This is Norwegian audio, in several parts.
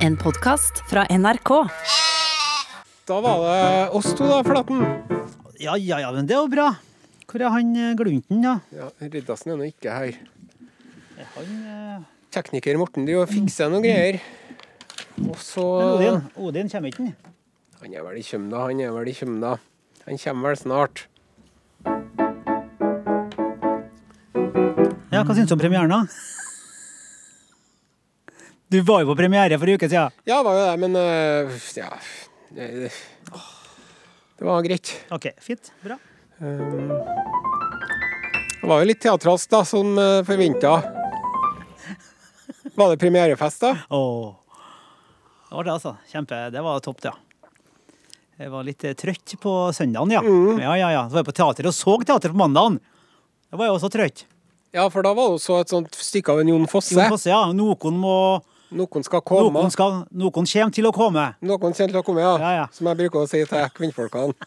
En podkast fra NRK. Da var det oss to, da, Flaten. Ja, ja, ja, men det er jo bra. Hvor er han eh, glunten, da? Ja, Riddarsen er nå ikke her. Er Han, eh, Tekniker Morten de fikser noen greier. Og så men Odin, Odin kommer ikke, han. Han er vel i Kjømda, han er vel i Kjømda. Han kommer vel snart. Ja, hva syns du om premieren, da? Du var jo på premiere for en uke siden. Ja, var jo det, men uh, ja det, det var greit. OK, fint. Bra. Um, det var jo litt teatralsk, da, som uh, forventa. Var det premierefest, da? Oh. Det var det, altså. Kjempe. Det var topp, ja. Jeg var litt eh, trøtt på søndagen, ja. Ja, ja, ja. Så var jeg på teater og så teater på mandagen. Da var jeg også trøtt. Ja, for da var det også et sånt stykke av en Jon Fosse. Jon Fosse, ja. Noen må Noen skal komme. Noen, skal, noen kommer til å komme. Noen kommer til å komme, ja. Ja, ja. Som jeg bruker å si til kvinnfolkene.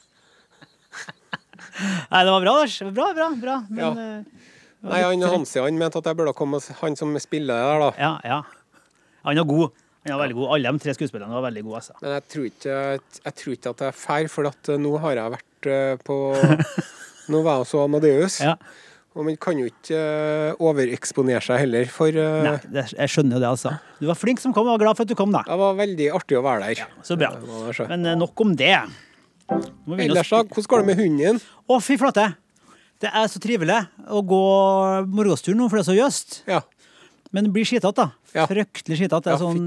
Nei, det var bra, Lars. Bra, bra, bra. Men, Ja. eh, Nei, han. Hansi han mente at jeg burde komme, han som spiller der, da. Ja, ja. Han er god. Han er veldig god. Alle de tre skuespillerne var veldig gode, altså. Men jeg tror ikke, jeg tror ikke at det er feil, for at eh, nå har jeg vært eh, på Nå var jeg så Amadeus, Ja. Og man kan jo ikke eh, overeksponere seg heller, for eh, Nei, det, jeg skjønner jo det, altså. Du var flink som kom, og var glad for at du kom, da. det var veldig artig å være der. Så bra. Det var det, så. Men eh, nok om det. Ellers, da? Hvordan går det med hunden din? Å, fy flate! Det er så trivelig å gå morgenstur nå, for det er så jøst. Ja. Men blir skitete, da. Ja. Fryktelig skitete. Ja, sånn,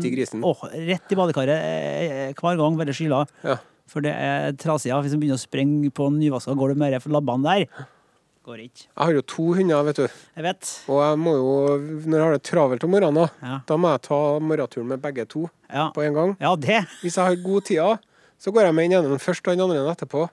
rett i badekaret hver gang, veldig skyla. ja. For det er trasig. Hvis man begynner å sprenge på nyvaska gulv med de labbene der, går ikke. Jeg har jo to hunder, vet du. Jeg vet. Og jeg må jo, når jeg har det travelt om morgenen, Ja. da må jeg ta morgenturen med begge to Ja, på en gang. ja det. Hvis jeg har god tid, så går jeg med den ene først og den andre etterpå.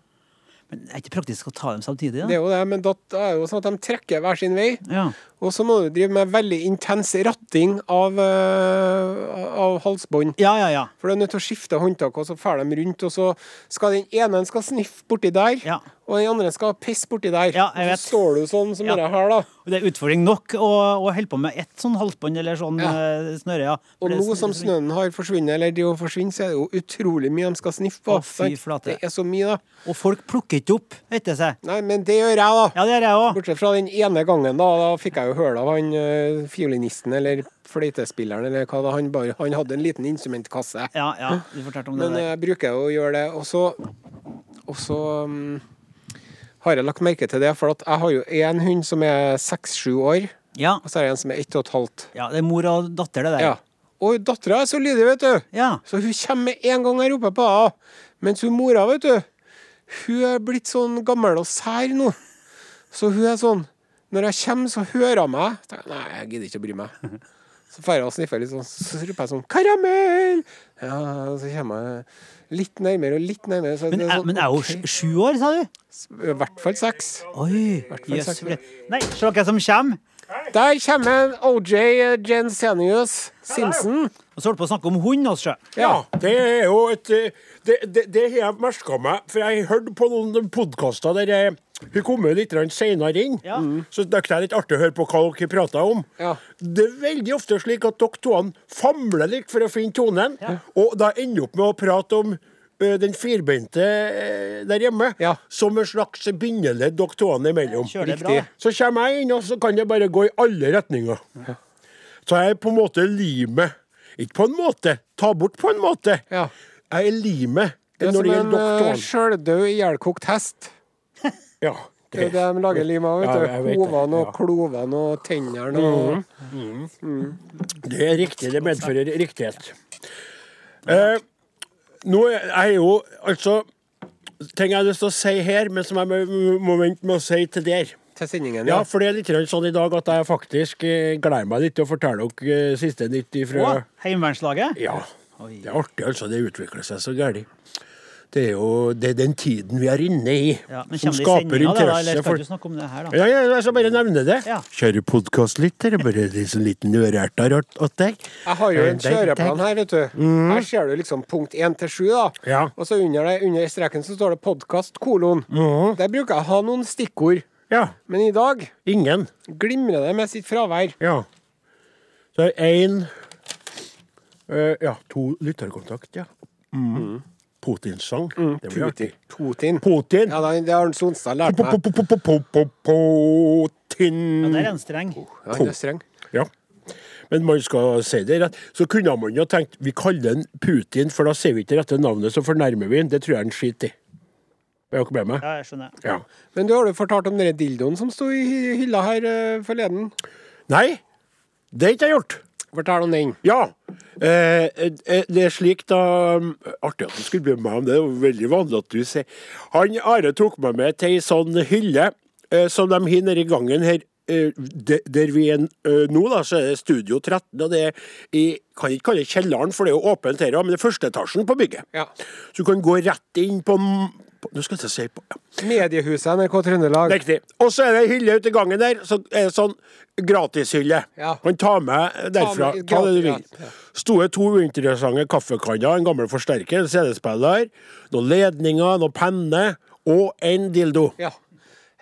Men det er ikke praktisk å ta dem samtidig, da? Det er jo det, men da er det jo sånn at de trekker hver sin vei. Ja. Og så må du drive med veldig intens ratting av, uh, av halsbånd. ja, ja, ja. For du er nødt til å skifte håndtak, og så drar de rundt, og så skal den ene skal sniffe borti der, Ja. og den andre skal pisse borti der. Ja, jeg vet. så står du sånn som Ja. dette her, da. Det er utfordring nok å, å holde på med ett sånn halsbånd eller sånn Ja. eh, snøre, ja. For Og nå som snøen har forsvunnet, eller de har forsvunnet, så er det jo utrolig mye de skal sniffe på. Å, fy flate. Det er så mye, da. Og folk plukker ikke opp etter seg. Nei, men det gjør jeg, da. Ja, det gjør jeg òg. Bortsett fra den ene gangen, da. Da fikk jeg jo høre av han øh, fiolinisten, eller fløytespilleren, eller hva det Han bare Han hadde en liten instrumentkasse. Ja, ja, du fortalte om det Men der. jeg bruker jo å gjøre det. Og så Og så um, har jeg lagt merke til det, for at jeg har jo én hund som er seks-sju år, Ja, og så er det en som er ett og et halvt. ja, det er mor og datter, det der. Ja. Og dattera er så lydig, vet du. Ja. Så hun kommer med en gang jeg roper på henne. Mens hun mora, vet du, hun er blitt sånn gammel og sær nå. Så hun er sånn Når jeg kommer, så hører hun meg. Jeg, Nei, jeg gidder ikke å bry meg. Så drar jeg og sniffer litt sånn, så roper jeg sånn 'Karamell!' Ja, så kommer jeg litt nærmere og litt nærmere. Så Men, jeg er sånn, men er hun ok. sju år, sa du? I hvert fall seks. Oi, jøss. Nei, se hvem som kommer. Der kommer OJ Jensenius Simpson. Og så holdt på å snakke om hund, altså. Ja, det er jo et eh, Det, det, det har jeg merka meg, for jeg hørte på noen podkaster der jeg, hun kom jo litt seinere inn. Ja. Så det er litt artig å høre på hva dere prater om. Ja. Det er veldig ofte slik at dere to famler litt for å finne tonen, og da ender opp med å prate om den firbeinte der hjemme Ja. som en slags bindeledd dere to imellom. Så kommer jeg inn, og så kan det bare gå i alle retninger. Så jeg er på en måte limet. Ikke på en måte, ta bort på en måte. Ja. Jeg er limet Det er som en sjøldød, ihjelkokt hest. Ja, Det er det de lager lim av. Ja, Hovene og ja. klovene og tennene og det er riktig. Det medfører riktighet. Eh, nå er jeg jo altså Ting jeg har lyst til å si her, men som jeg må- vente med å si til der. til sendingen. Ja, Ja. for det er litt sånn i dag at jeg faktisk eh, gleder meg litt til å fortelle dere eh, siste nytt ifra Å, Heimevernslaget? Ja. Oi. Det er artig, altså. Det utvikler seg så gærent. Det er jo det er den tiden vi er inne i, Ja, som det skaper sendinga, det, da? Interesse for det her, ja, ja, jeg skal bare nevne det. Ja. Kjære podkastlytter, bare en sånn liten ørerter åt deg. Jeg har jo en Eh, kjøreplan her, vet du. Her ser du liksom punkt 1 til 7, da. Ja. Og så under, det, under streken så står det podkast, kolon. Der bruker jeg å ha noen stikkord. Ja. Men i dag Ingen. glimrer det med sitt fravær. Ja. Så én Eh, ja, to lytterkontakt, ja. Mm. Putin-sang. Det blir artig. Putin. Putin. Ja, det har Sonstad lært meg. Putin. Ja, der er en streng. Ja, han er streng. Ja. Men man skal si det rett. Så kunne man jo tenkt vi kaller den Putin, for da sier vi ikke det rette navnet, så fornærmer vi den. Det tror jeg han skiter i. Er dere med meg? Ja, jeg skjønner. Ja. Men du har jo fortalt om den dildoen som sto i hylla her eh, forleden. Nei, det har ikke jeg gjort. Fortell om den. Ja. Eh, eh, det er slik, da um, Artig at du skulle be meg om det. Det var veldig vanlig at du sier Han Are tok meg med til ei sånn hylle eh, som de har nedi i gangen her. eh, de, der vi er eh, nå, da, så er det Studio 13. Og det er i Kan ikke kalle det kjelleren, for det er jo åpent her men det er første etasjen på bygget. Ja. Så du kan gå rett inn på, på Nå skal jeg si på ja. Mediehuset NRK Trøndelag. Riktig. Og så er det ei hylle ute i gangen der, så er det sånn gratishylle. Ja. Kan ta med derfra. med Ta det du vil. ja. Sto det to uinteressante kaffekanner, en gammel forsterker, en CD-spiller, noen ledninger, noen penner og en dildo. Ja.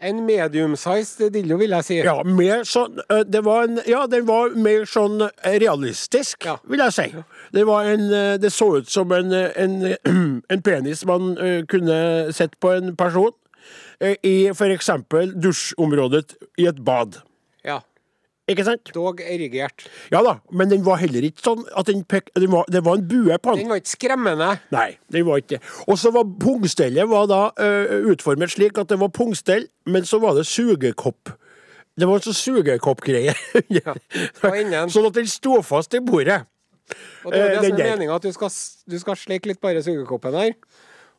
En medium-sized dildo, vil jeg si. Ja, mer sånn Det var en Ja, den var mer sånn realistisk, Ja. vil jeg si. Det var en Det så ut som en, en, en penis man kunne sett på en person. I eksempel dusjområdet i et bad. Ja. Ikke sant? Dog erigert. Ja da, men den var heller ikke sånn at den pek, den var, Det var en bue på den. Den var ikke skremmende. Nei, den var ikke det. Og så var pungstellet var da øh, utformet slik at det var pungstell, men så var det sugekopp. Det var en sånn sugekoppgreie. på sånn at den sto fast i bordet. Og det er Eh, det som er meninga, at du skal, du skal sleike litt bare sugekoppen her.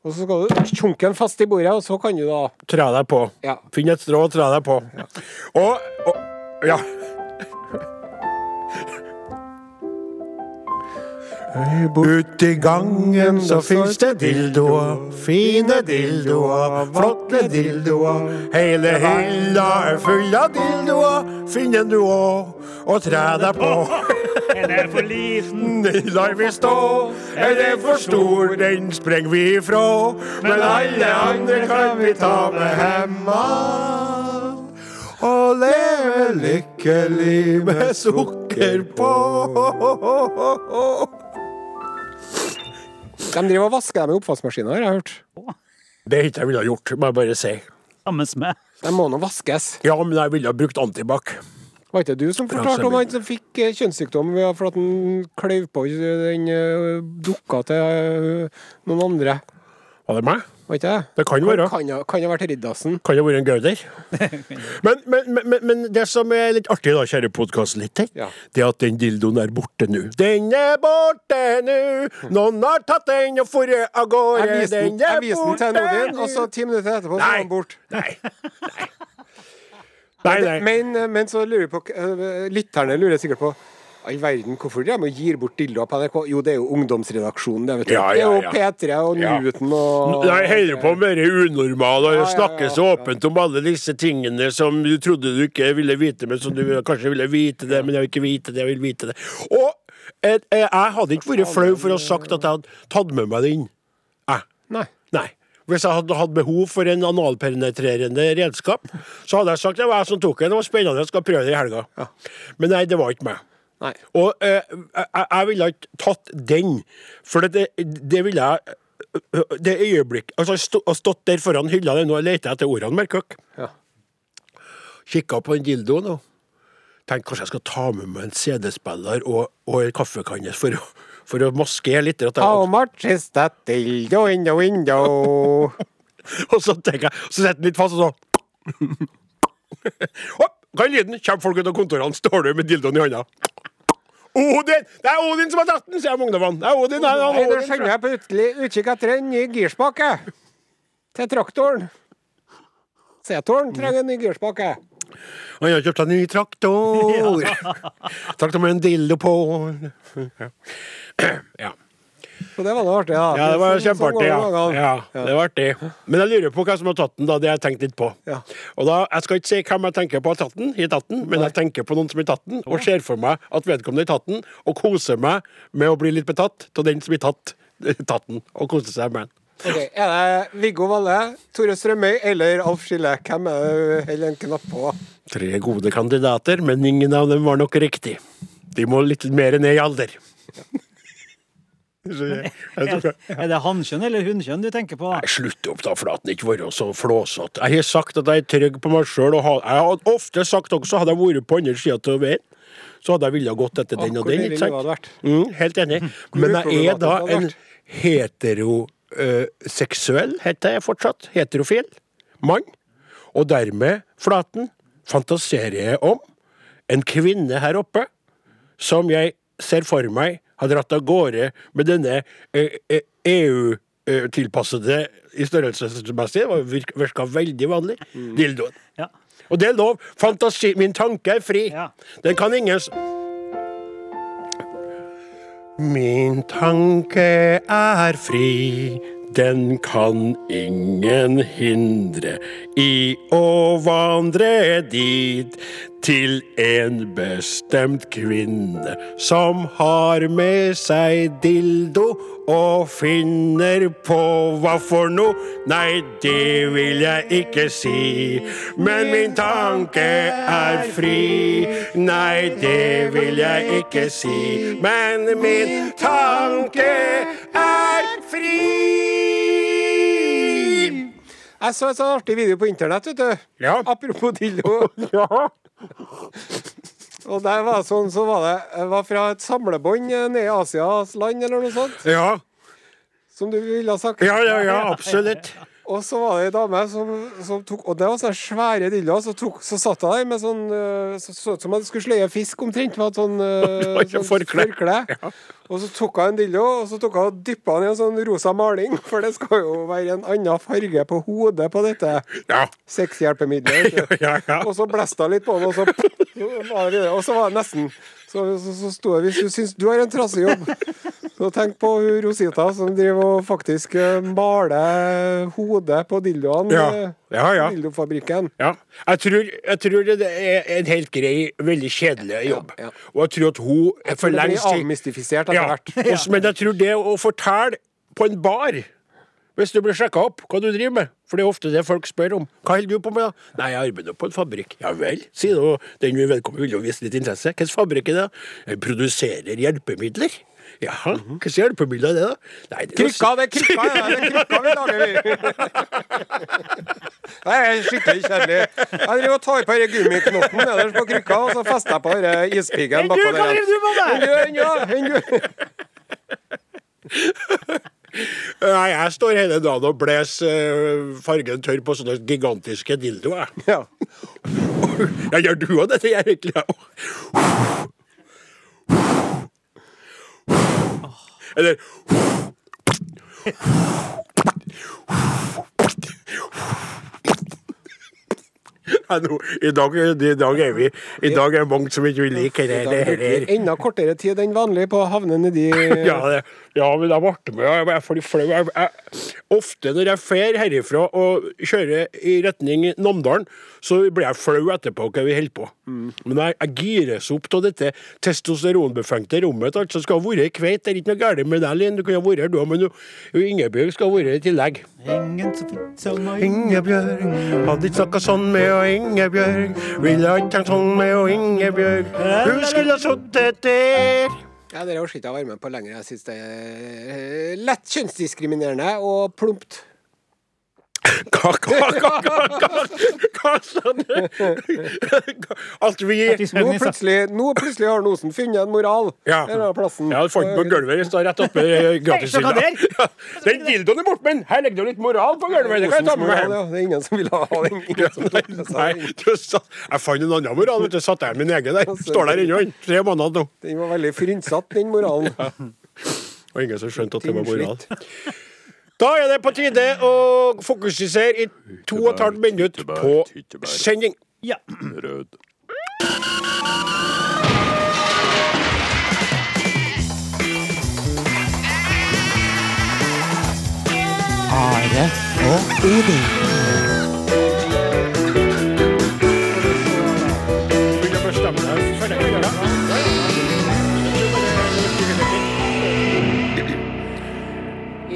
Og så skal du tjunke den fast i bordet, og så kan du da Tre deg på. Ja. Finn et strå og tre deg på. Og, og Ja. Ut i gangen så fins det dildoer, fine dildoer, flotte dildoer. Hele hylla er full av dildoer, finn en du òg, og træ deg på. Den er for liten. Den lar vi stå, er det for stor, den sprenger vi ifra. Men alle andre kan vi ta med hemma. Og leve lykkelig med sukker på. De driver og vasker dem med oppvaskmaskiner, har jeg hørt. Det er ikke jeg ville ha gjort, må jeg bare si. Sammen med De må nå vaskes. Ja, men jeg ville ha brukt antibac. Var ikke det du som fortalte om han som fikk eh, kjønnssykdom for at han kløyv på den eh, dukka til eh, noen andre? Var det meg? Var ikke det? Det kan være. Kan, ha- kan ha vært Riddarsen. Kan ha være en gauder? Men, men, men, men, det som er litt artig, da, kjære podkastlytter, Ja. det er at den dildoen er borte nå. Den er borte nå! Noen har tatt den og forret av gårde. Jeg viste den, Den er jeg viste den til borte Nordin, og så ti minutter etterpå så var den borte. Nei. Nei, nei. Men, men så lurer jeg på eh, Lytterne lurer sikkert på All verden, hvorfor de gir bort dildoer på NRK? Jo, det er jo ungdomsredaksjonen, det, vet du. Ja, Det er jo. P3 og Ja. Newton og Nei, holder på med det unormale og Ja, ja, ja, snakker så ja. åpent om alle disse tingene som du trodde du ikke ville vite, men som du kanskje ville vite det, men jeg vil ikke vite det, jeg vil vite det. Og eh, jeg hadde ikke vært flau for å ha sagt at jeg hadde tatt med meg den. Jeg. Nei. Nei. Hvis jeg hadde hatt behov for en analpenetrerende redskap, så hadde jeg sagt det var jeg som tok den. Det var spennende, jeg skal prøve det i helga. Men nei, det var ikke meg. Nei. Og eh, jeg, jeg ville ikke tatt den, for det, det ville jeg Det øyeblikk Altså, jeg stå- stått der foran hylla der nå leter jeg etter ordene Merkøk. Ja. Kikka på den dildoen og tenkte kanskje jeg skal ta med meg en CD-spiller og, og en kaffekanne for, å- for å maskere litt. At How much is that dildo in the window? og så tenker jeg, så setter den litt fast, og så Hopp, er lyden? Kommer folk ut av kontorene, står du med dildoen i hånda. Odin! Det er Odin som har tatt den, sier Magnavann. Det er Odin, er Nei, nå Odin. skjønner jeg på utkikk etter en ny girspake til traktoren. Setoren trenger en ny girspake. jeg har kjøpt en ny traktor. Traktor med en dildo på. Ja. Så det var noe artig, ja. ja, det var kjempeartig. Ja. Ja, det var artig. Men jeg lurer på hvem som har tatt den, da. Det har jeg tenkt litt på. Og da, Jeg skal ikke si hvem jeg tenker på har tatt den, tatt den, men jeg tenker på noen som har tatt den, og ser for meg at vedkommende har tatt den, og koser meg med å bli litt betatt av den som har tatt, tatt den, og koser seg med den. Okay, Er det Viggo Valle, Tore Strømøy eller Alf Skille? Hvem er det du holder en knapp på? Tre gode kandidater, men ingen av dem var nok riktig. De må litt mer ned i alder. Er, det hannkjønn eller hunnkjønn du tenker på? Nei, slutt opp da, Flaten. Ikke vær så flåsete. Jeg har sagt at jeg er trygg på meg sjøl. Jeg har ofte sagt også, hadde jeg vært på andre sida av veien, så hadde jeg villet gått etter den og den. ikke sant? Mm, helt enig. Men jeg er da en heteroseksuell, heter jeg fortsatt, heterofil mann. Og dermed, Flaten, fantaserer jeg om en kvinne her oppe som jeg ser for meg har dratt av gårde med denne eh, eh, EU-tilpassede i størrelsesmessig, det virka, veldig vanlig, dildoen. Ja. Og det er lov. Fantasi, min tanke er fri. Ja. Den kan ingen Min tanke er fri, den kan ingen hindre i å vandre dit til en bestemt kvinne som har med seg dildo og finner på hva for noe. Nei, det vil jeg ikke si, men min tanke er fri. Nei, det vil jeg ikke si, men min tanke er fri. Jeg så en sånn artig video på internett, vet du. Ja. Apropos dildo. Ja. Og der var sånn, så var det det var fra et samlebånd eh, nede i Asias land, eller noe sånt. Ja, Som du ville ha sagt. ja, ja, ja absolutt. Og så var det ei dame som, som tok Og det var sånne svære dildoer. Så, tok- så satt hun der med sånn Så ut så som hun skulle sløye fisk omtrent med et sånn, eh, sånn forkle. Og så tok hun en dildo, og så tok hun og dyppa den i en sånn rosa maling. For det skal jo være en annen farge på hodet på dette Ja, sexhjelpemiddelet. ja, ja. Og så blæste hun litt på den, og så. Og så var det nesten Så, så, så sto jeg Hvis du syns du har en trassig jobb, så tenk på Rosita som driver og faktisk eh, maler hodet på dildoene. Ja. eh, Ja, ja. Dildofabrikken. Ja. Jeg tror, jeg tror det er en helt grei, veldig kjedelig jobb. ja. Og jeg tror at hun Jeg for lengst tid avmystifisert etter ja. hvert. Men jeg tror det å fortelle på en bar hvis du blir sjekka opp hva du driver med, for det er ofte det folk spør om. Hva holder du på med, da? Nei, jeg arbeider på en fabrikk. Ja vel, sier du. Den vi vedkommende vil jo vise litt interesse. Hvilken fabrikk er det? Jeg produserer hjelpemidler. Jaha, hvilke hjelpemidler er det, da? Nei, det er Krykka, det er krykka, ja, det er krykka vi lager, vi. Det er skikkelig kjedelig. Jeg driver og tar på denne gummiknotten nederst på krykka, og så fester jeg på denne ispiggen Du, bakpå hva der. driver du med? Enn Nei, jeg står hele dagen og blåser eh, fargen tørr på sånne gigantiske dildoer. Ja. Ja, gjør du òg dette, jeg egentlig? Eller i, dag, I dag er vi I dag er det mange som ikke vil like det. heller. enda kortere tid enn vanlig på å havne nedi ja, det, ja, men jeg ble med. Jeg er for flau. Ofte når jeg fer herifra og kjører i retning Namdalen, så blir jeg flau etterpå hva vi holder på. Men jeg, jeg gires opp av dette testosteronbefengte rommet. Altså skal ha vært kveit. Det er ikke noe galt med deg, Linn. Du kunne ha vært her, du òg, men Ingebjørg skal ha vært i tillegg. Ingen så fint som meg. Ingebjørg, hadde ikke snakka sånn med å Ingebjørg. Ville ikke tenkt sånn med og Ingebjørg. Hun skulle ha sittet der. Ja, Dere orker ikke å være med på lenger. Jeg syns det er lett kjønnsdiskriminerende og plumpt. Hva, hva, hva, hva, du? At vi Nå plutselig, nå plutselig har Nosen funnet en moral. Ja. En plassen. Ja, du fant den på gulvet. i stad, rett oppe i gratishylla. Den dildoen er borte, men her ligger det litt moral på gulvet. Det kan jeg ta med meg hjem. Det er ingen som vil ha den. Jeg fant en annen moral. vet du, Satte jeg min egen der. Står der ennå. Tre måneder nå. Den var veldig frynsatt, den moralen. Og ingen som skjønte at det var moral. Da er det på tide å fokusere i to og et halvt minutt på sending. Ja. Rød. Are og Odin.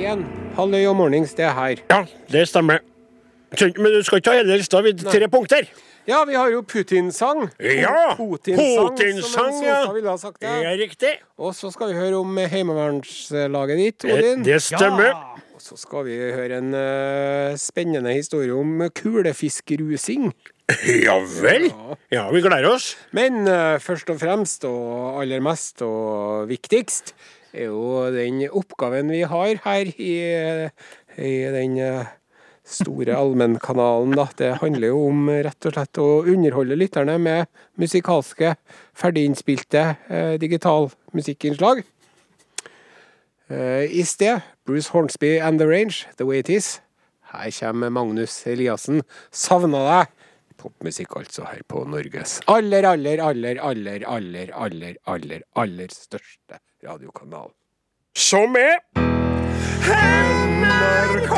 Én. Halløy og mornings, det er her. Ja, det stemmer. Men du skal ikke ha hele lista. Vi tre punkter. Ja, vi har jo Putin-sang. Ja! Putin-sang, som ja. Ville ha sagt det. Er riktig. Og så skal vi høre om heimevernslaget ditt, Det, Odin. det stemmer. Ja. Og så skal vi høre en uh, spennende historie om kulefiskrusing. Ja vel. Ja, vi gleder oss. Men uh, først og fremst, og aller mest og viktigst, er jo den oppgaven vi har her i, i den eh, store allmennkanalen. da. Det handler jo om rett og slett å underholde lytterne med musikalske, ferdiginnspilte eh, digitalmusikkinnslag. Eh, I sted Bruce Hornsby and The Range, The Way It Is. Her kommer Magnus Eliassen. Savna deg. Popmusikk altså her på Norges aller, aller, aller, aller, aller, aller, aller, aller største radiokanal. Som er NRK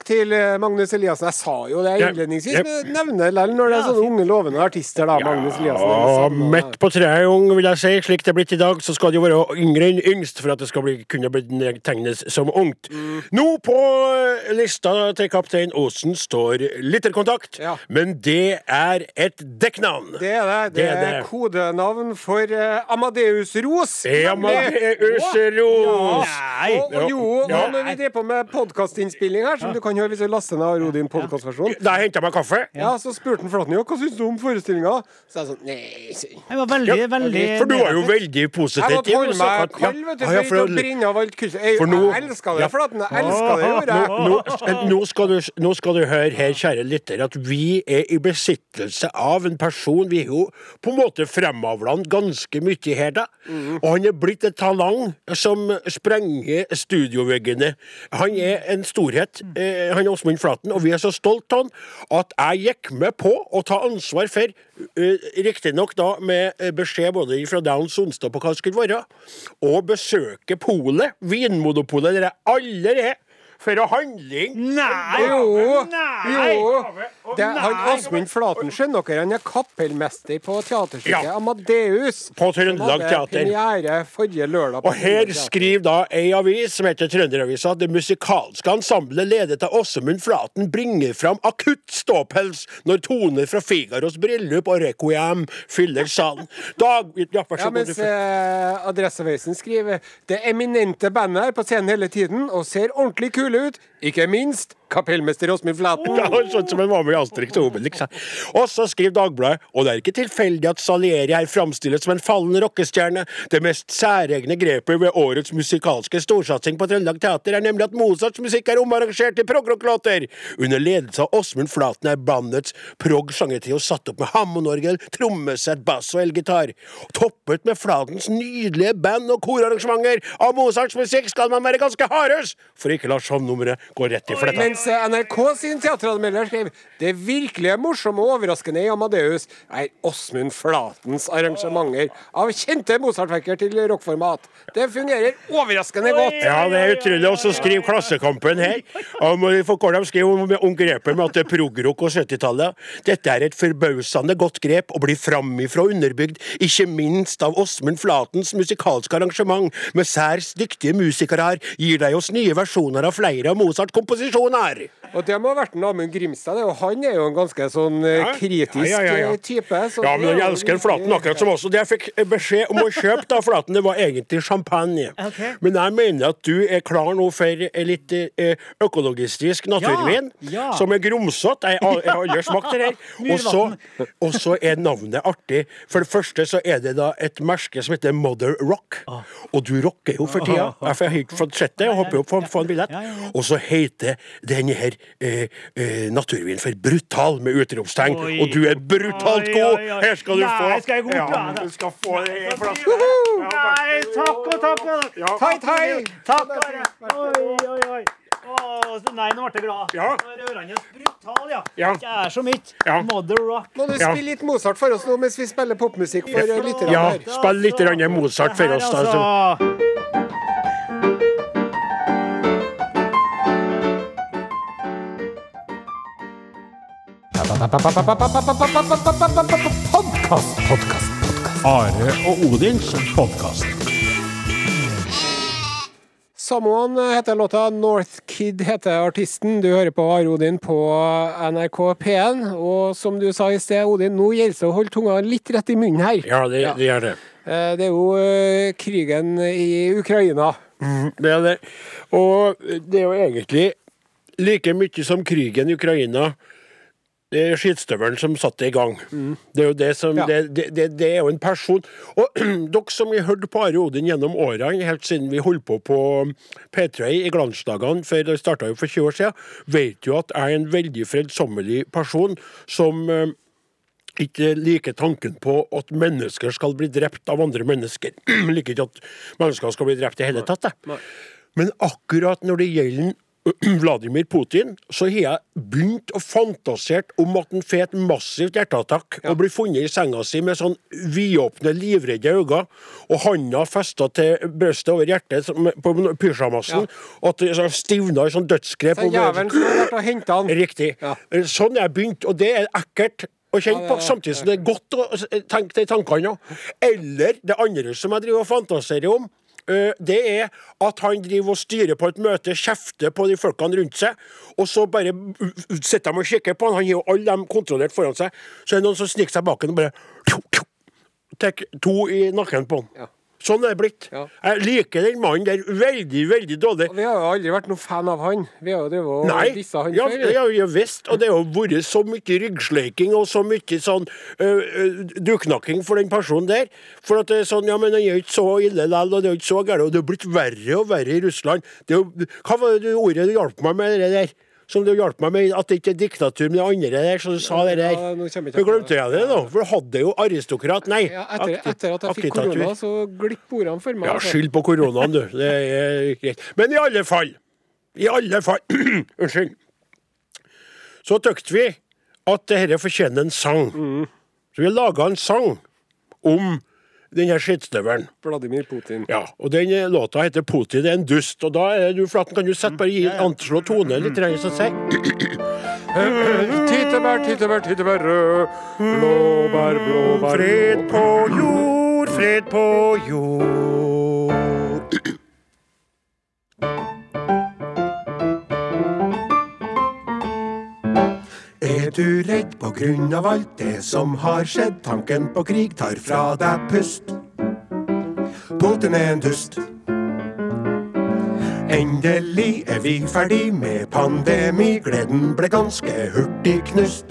Takk til eh, Magnus Eliassen. Jeg sa jo det Ja, innledningsvis, ja. men nevner det likevel når det er sånne unge, lovende artister. da, Magnus Eliassen. Ja, midt på treet, ung, vil jeg si. Slik det er blitt i dag, så skal det jo være yngre enn yngst for at det skal bli, kunne bli tegnes som ungt. Mm. Nå på eh, lista til kaptein Osen står lytterkontakt, Ja. men det er et dekknavn. Det er det. Det, Det er det. kodenavn for uh, Amadeus Ros. Amadeus Ros. Nei. Og, og jo, Ja. nå når vi driver på med podkastinnspilling her, som du kan høre hvis du laster ned Arodin podkastversjon, Da henta jeg meg kaffe. ja, så spurte han Flatny hva syns du om forestillinga. Så jeg sånn Nei jeg. Jeg var veldig, veldig For du var jo veldig positiv. Jeg måtte holde meg kan- kald, vet du, Ja, for ja, for brenne av alt kurset. Jeg, For nå- jeg elska det, Ja. Flatny. Jeg elska det, gjorde jeg. nå, nå, skal du, nå skal du høre her, kjære lytter, at vi er i besittelse av en person Vi er jo på en måte fremavla han ganske mye her, da. Og han er blitt et talang som sprenger studioveggene. Han er en storhet. Eh, han er Åsmund Flaten, og vi er så stolt av han at jeg gikk med på å ta ansvar for Uh, Riktignok da med eh, beskjed både fra Downs onsdag på hva det skulle være, og besøke polet, Vinmonopolet, der jeg er, for å handle inn Nei! Jo, Nei! jo. Det, han Asmund Flaten, skjønner dere, han er kapellmester på teaterstykket Ja. Amadeus. På Trøndelag Teater. Premiere forrige lørdag. på Og her skriver da ei avis som heter Trønderavisa det musikalske ensemblet ledet av Åsemund Flaten bringer fram akutt ståpels når toner fra Figaros bryllup og Requiem fyller salen. Dag... Ja, Ja, mens eh, Adresseavisen skriver Det eminente bandet er på scenen hele tiden og ser ordentlig kule ut. Ikke minst kapellmester Åsmund Flaten. Ja, sånn som med i Asterix og Obelix. Og så skriver Dagbladet og det er ikke tilfeldig at Salieri her framstilles som en fallen rockestjerne. Det mest særegne grepet ved årets musikalske storsatsing på Trøndelag Teater er nemlig at Mozarts musikk er omarrangert til progrock-låter. Under ledelse av Åsmund Flaten er bandets prog-sangertrio satt opp med hammondorgel, trommesett, bass og elgitar. Toppet med Flatens nydelige band- og korarrangementer av Mozarts musikk skal man være ganske hardhøs, for ikke la shownummeret gå rett i fletta. Mens eh, NRK sin teateranmelder skrev det virkelig morsomme og overraskende i Amadeus er Åsmund Flatens arrangementer av kjente Mozart-verker til rockformat. Det fungerer overraskende godt. Ja, det er utrolig. Og så skriver Klassekampen her om, hva de skriver om, om grepet med at det er progrock og 70-tallet. Dette er et forbausende godt grep og blir framifrå underbygd, ikke minst av Åsmund Flatens musikalske arrangement med særs dyktige musikere her, gir deg oss nye versjoner av flere av Mozarts komposisjoner. Og det må ha vært en Amund Grimstad. det, og Han er jo en ganske sånn eh, kritisk Ja, ja, ja, ja. eh, type. så Ja, men han elsker Flaten akkurat som også. Det jeg fikk beskjed om å kjøpe da, Flaten, det var egentlig champagne. Okay. Men jeg mener at du er klar nå for eh, litt eh, økologistisk naturvin, Ja, ja. som er grumsete. Jeg har jeg har aldri smakt det her. Og så-. Og er navnet artig. For det første så er det da et merke som heter Mother Rock. Ah. Og du rocker jo for tida. Jeg har ikke fått sett det. Jeg håper jo på å få en billett. Og så heter denne her eh, eh, naturvinen for Brutal med utropstegn. Oi. Og du er brutalt Oi, god! oi, oi. Her skal du Nei, få. skal jeg godta ja, det? du skal få det i en flaske. Nei, takk og takk. og- Ja. Hei, hei! Takk. Oi, oi, oi. Oh, nei, nå ble jeg glad. Ja. Rørende brutal, ja. Ja. Det er så mitt. Ja. Mother Rock. Må du spille litt Mozart for oss nå mens vi spiller popmusikk for lytterne Ja, spill litt Mozart for oss, da. Podkast, podkast, podkast. Are og Odins podkast. Samoen heter låta. North Kid heter artisten. Du hører på Are Odin på NRK P1. Og som du sa i sted, Odin, nå gjelder det å holde tunga litt rett i munnen her. Ja, det, det gjør det. Eh, Det er jo eh, krigen i Ukraina. Det er det. Og det er jo egentlig like mye som krigen i Ukraina. Det er skittstøvelen som satte det i gang. Det er jo det som Ja. det, det, det, det er jo en person Og dere som har hørt på Are Odin gjennom årene, helt siden vi holdt på på P3 i glansdagene, for det starta jo for 20 år siden, vet jo at jeg er en veldig fredsommelig person som eh, ikke liker tanken på at mennesker skal bli drept av andre mennesker. liker ikke at mennesker skal bli drept i hele tatt. jeg. Men akkurat når det gjelder Vladimir Putin, så har jeg begynt å fantasert om at han får et massivt hjerteattakk og blir funnet i senga si med sånn vidåpne, livredde øyne, og handa festa til brystet over hjertet på pysjamasen, og at det sånn stivna i sånn dødsgrep. Så jævelen skulle vært og henta han. Riktig. Ja. Sånn er jeg begynt, og det er ekkelt å kjenne på, samtidig som det er godt å tenke de tankene. Eller det andre som jeg driver og fantaserer om, det er at han driver og styrer på et møte, kjefter på de folkene rundt seg, og så bare sitter de og kikker på han. Han har jo alle dem kontrollert foran seg. Så er det noen som sniker seg bak ham og bare tar to i nakken på han. Ja. Sånn er det blitt. Ja. Jeg liker den mannen der veldig, veldig dårlig. Og vi har jo aldri vært noen fan av han. Vi har jo drevet og dissa han ja, før. ja, ja visst. Og det har vært så mye ryggsleiking og så mye sånn uh, duknakking for den personen der. For at det er sånn, ja, men han er jo ikke så ille likevel, og det er jo ikke så gærent. Og det har blitt verre og verre i Russland. Det jo, hva var det ordet du hjalp meg med, det der? Som du hjalp meg med, at det ikke er diktatur, men det andre der, så du sa det der. Ja, nå glemte jeg det, da. For du hadde jo aristokrat, nei. Ja, etter, etter at jeg fikk korona, så glipp ordene for meg. Ja, altså. skyld på koronaen, du. Det er greit. Men i alle fall I alle fall Unnskyld. Så tykte vi at dette fortjener en sang. Så vi laga en sang om den her skittstøvelen. Vladimir Putin. Ja, og den eh, låta heter 'Putin er en dust'. Og da er du, Flaten, kan du sette bare gi anslå tone litt, så si. Tittebær, tittebær, tittebær rød. Blåbær, blåbær Fred på jord, fred på jord. Er du redd på grunn av alt det som har skjedd? Tanken på krig tar fra deg pust. Putin er en dust. Endelig er vi ferdig med pandemi. Gleden ble ganske hurtig knust.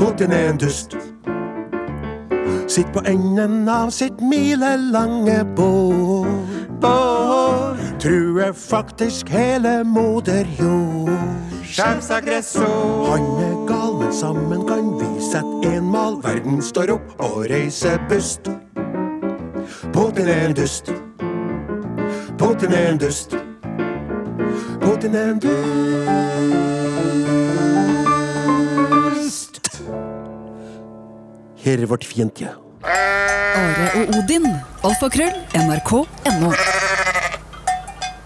Putin er en dust. Sitt på enden av sitt milelange bord Bål. Truer faktisk hele moder jord. Sjefsaggressor. Han er gal, men sammen kan vi sette en mal. Verden står opp og reiser bust. Putin er en dust. Putin er en dust. Putin er en dust. Her er vårt fiendtlige. Are og Odin. Alfakrøll. NRK.no.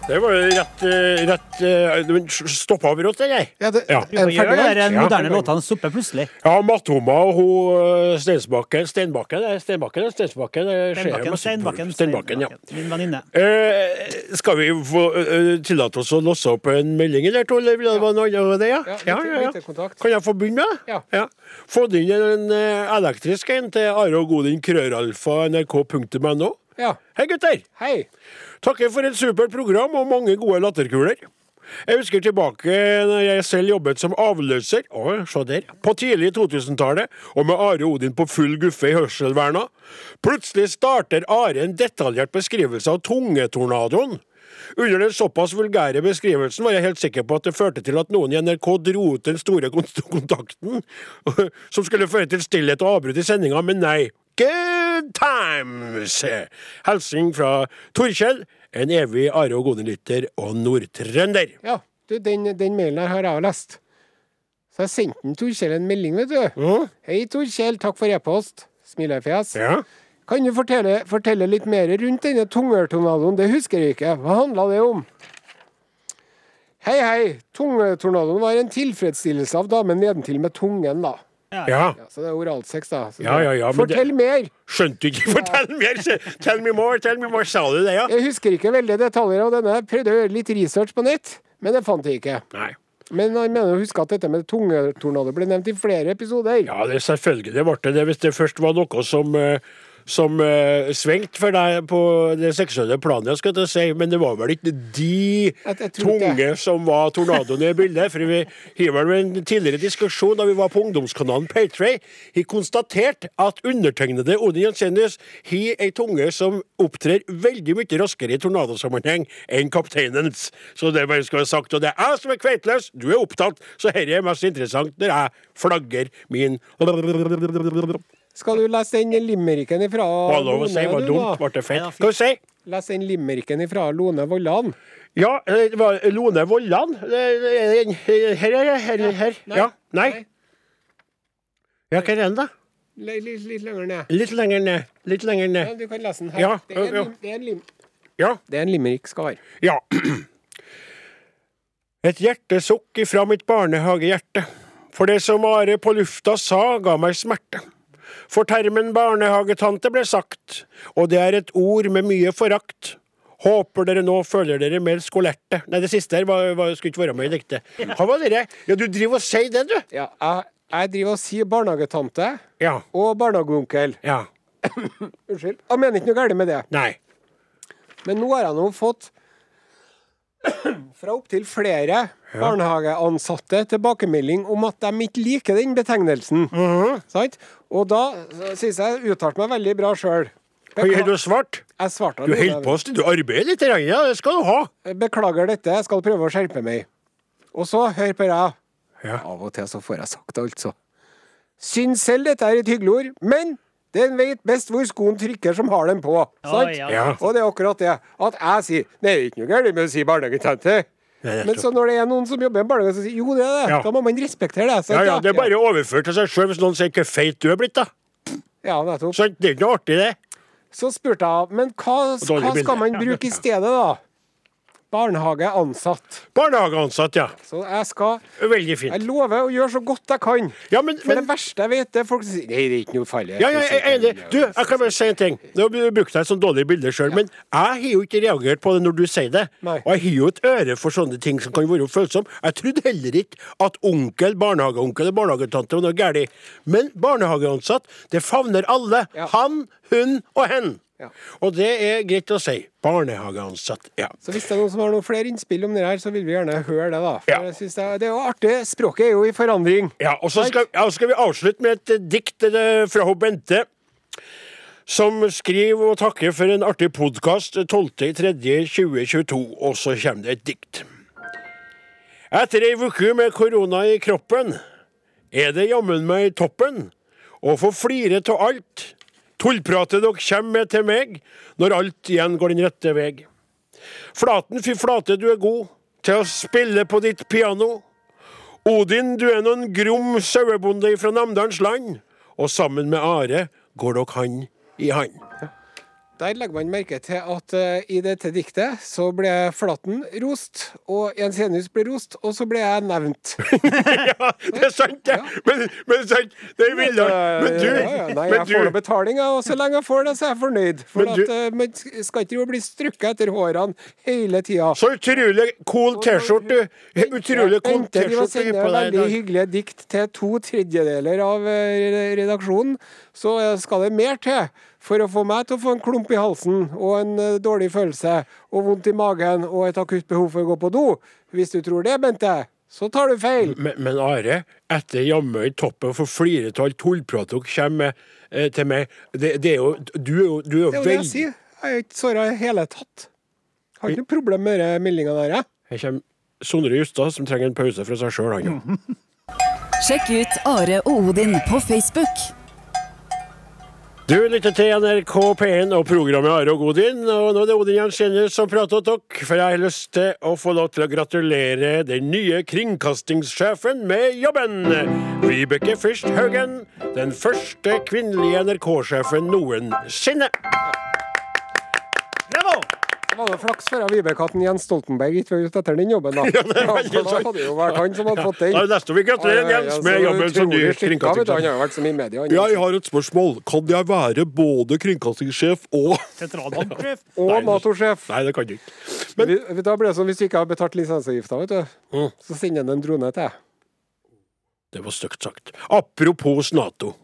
Det var jo rett, eh, rett eh, Stoppa brått, eller? Ja, det, Ja. Er den Gjør ferdig? det da? de Ja. låtene stopper plutselig. Ja, Mattoma og hun eh, Steinsbakken Steinbakken? Det er Steinbakken eller Steinsbakken? Det skjer Steinbakken, Steinbakken, Steinbakken, ja. Min venninne. Eh, skal vi få uh, tillate oss å låse opp en melding eller to, eller vil det være noe annet det? Ja? Ja, ja, litt. Kan jeg få begynne med det? Ja. Få inn en elektrisk en til Are og Godin krøralfa nrk.no. Ja. Hei, gutter! Hei. Takker for et supert program og mange gode latterkuler. Jeg husker tilbake når jeg selv jobbet som avløser Å, se der. på tidlig 2000-tallet, og med Are Odin på full guffe i hørselverna. Plutselig starter Are en detaljert beskrivelse av tungetornadoen. Under den såpass vulgære beskrivelsen var jeg helt sikker på at det førte til at noen i NRK dro ut den store kontakten, som skulle føre til stillhet og avbrudd i sendinga, men nei. Good times! Hilsen fra Torkjell, en evig Are og Gode-lytter og nordtrønder. Ja, du, den, den mailen her har jeg lest. Så jeg sendte Torkjell en melding, vet du. Mm. Hei, Torkjell. Takk for e-post. Smilefjes. Ja. Kan du fortelle, fortelle litt mer rundt denne tungetornadoen? Det husker jeg ikke. Hva handla det om? Hei, hei. Tungetornadoen var en tilfredsstillelse av damen nedentil med tungen, da. Ja. Ja, så det er oralsex, da. Ja, ja, Fortell mer! Skjønte du ikke? Fortell mer! Tell me more, tell me more. Sa du det, ja? Jeg husker ikke veldig detaljer av denne. Prøvde å gjøre litt research på nett, men det fant jeg ikke. Nei. Men jeg mener å huske at dette med tungetornado ble nevnt i flere episoder. Ja, det selvfølgelig ble det det. Hvis det først var noe som eh, som uh, svingte for deg på det seksuelle planet, skal jeg si. Men det var vel ikke de tunge som var tornadoen i bildet. For vi har vel en tidligere diskusjon da vi var på ungdomskanalen Paytray, har konstatert at undertegnede Odin Jensenius har ei tunge som opptrer veldig mye raskere i tornadosammenheng enn kapteinens. Så det bare skal være sagt. Og det er jeg som er kveitløs, du er opptatt, så dette er mest interessant når jeg flagger min Skal du lese den limericken ifra Var er lov å si? Var dumt? Ble det feil? Hva skal du? Les den limericken ifra Lone Vollan. Ja, eh, det var Lone Vollan. Her, Her er. Her, her. Nei. Ja. Nei. Ja, hva er den, da? Litt, litt, lenger ned. Litt lenger ned. Litt lenger ned. Ja, du kan lese den her. Ja, det, er en, ja. lim- det, er en lim, Ja. det er en limerick skal være. Ja. Et hjertesukk ifra mitt barnehagehjerte. For det som Are på lufta sa, ga meg smerte. For termen barnehagetante ble sagt, og det er et ord med mye forakt. Håper dere nå føler dere mer skolerte. Nei, det siste her var, var, skulle ikke være med i diktet. Hva var det? Ja, du driver og sier det, du. Ja, jeg, jeg driver og sier barnehagetante Ja. og barnehageonkel. Ja. Unnskyld. Jeg mener ikke noe galt med det. Nei. Men nå har jeg nå fått fra opptil flere barnehageansatte tilbakemelding om at de ikke liker den betegnelsen. Mhm. Sant? Og da syns jeg uttalte meg veldig bra sjøl. Har du svart? Jeg svarte Du holder på, du arbeider litt, ja, det skal du ha. Beklager dette, jeg skal prøve å skjerpe meg. Og så, hør på det. Ja. Av og til så får jeg sagt det, altså. Syns selv dette er et hyggelig ord, men den vet best hvor skoen trykker som har den på. Sant? Ja. Ja. Og det er akkurat det. At jeg sier det er ikke noe galt med å si barnehagetante. Men så når det er noen som jobber i en barnehage, så sier jo, det er det. Ja. Da må man respektere det. Sant? ja, Det er bare overført til seg sjøl hvis noen sier hvor feit du er blitt, da. Ja, nettopp. Så Det er ikke noe artig, det. Så spurte jeg, men hva, hva skal man bruke i stedet, da? Barnehageansatt. Barnehageansatt, ja. Så jeg skal Veldig fint. Jeg lover å gjøre så godt jeg kan. Ja, men, For men det verste jeg vet, er folk som sier Nei, det er ikke noe farlig. ja, ja, jeg er enig. Du, jeg kan bare si en ting. Nå brukte jeg et sånt dårlig bilde sjøl, men jeg har jo ikke reagert på det når du sier det. Nei. Og jeg har jo et øre for sånne ting som kan være følsomme. Jeg trodde heller ikke at onkel, barnehageonkel og barnehagetante var noe galt. Men barnehageansatt, det favner alle. Ja. Han, hun og hen. Ja. Og det er greit å si. Barnehageansatt. Ja. Så hvis det er noen som har noen flere innspill om det her, så vil vi gjerne høre det, da. For Ja. jeg synes det, er- det er jo artig. Språket er jo i forandring. Ja, og så skal, ja, skal vi avslutte med et eh, dikt eh, fra Bente. Som skriver og takker for en artig podkast 12.3.2022. Og så kommer det et dikt. Etter ei uke med korona i kroppen er det jammen meg toppen å få flire av alt. Tullpratet dere kommer med til meg når alt igjen går den rette veg. Flaten, fy flate, du er god til å spille på ditt piano. Odin, du er noen grom sauebonde fra Namdalens land, og sammen med Are går dere hand i hand. Der legger man merke til at uh, i dette diktet så ble Flaten rost, og Jensenius ble rost, og så ble jeg nevnt. ja, det er sant, det! Men, men sant, det er Viljar. Men du, ja, ja. Nei, jeg får noe betalinga, og så lenge jeg får det, så er jeg fornøyd. For Men at uh, man skal ikke bli strukket etter hårene hele tida. Så utrolig cool T-skjorte. Utrolig cool T-skjorte sender på veldig hyggelige dikt til to tredjedeler av eh, redaksjonen. Så skal det mer til for å få meg til å få en klump i halsen og en eh, dårlig følelse og vondt i magen og et akutt behov for å gå på do. Hvis du tror det, Bente, så tar du feil. Men, men Are, etter jammen i toppen for fliretall tullprat dere kommer med eh, til meg det, det er jo Du er jo, du er jo Det er jo det jeg sier. Jeg er ikke såra i hele tatt. Har ikke noe problem med den meldinga der, jeg. Her kommer Sondre Justad, som trenger en pause fra seg sjøl, han jo. Sjekk ut Are og Odin på Facebook. Du lytter til NRK P1 og programmet Are og Godin. Og nå er det Odin Jensenius som prater til dere, for jeg har lyst til å få lov til å gratulere den nye kringkastingssjefen med jobben. Vibeke Fyrst Haugen, den første kvinnelige NRK-sjefen noensinne. Bravo! Var det flaks for Vibeke at Jens Stoltenberg ikke var ute etter den jobben, da. Ja, for da hadde det jo vært han som hadde fått den. Er det neste vi gratulerer Jens med jobben som ny du. Han kringkastingssjef. har vært så mye media. Jeg har et spørsmål. Kan jeg være både kringkastingssjef og Sentralbanksjef. Og Nato-sjef. Nei, det kan jeg ikke. Vi- Da blir det sånn hvis du ikke har betalt lisensavgifta, vet du, Mm. så sender han en drone til deg. Det var stygt sagt. Apropos Nato.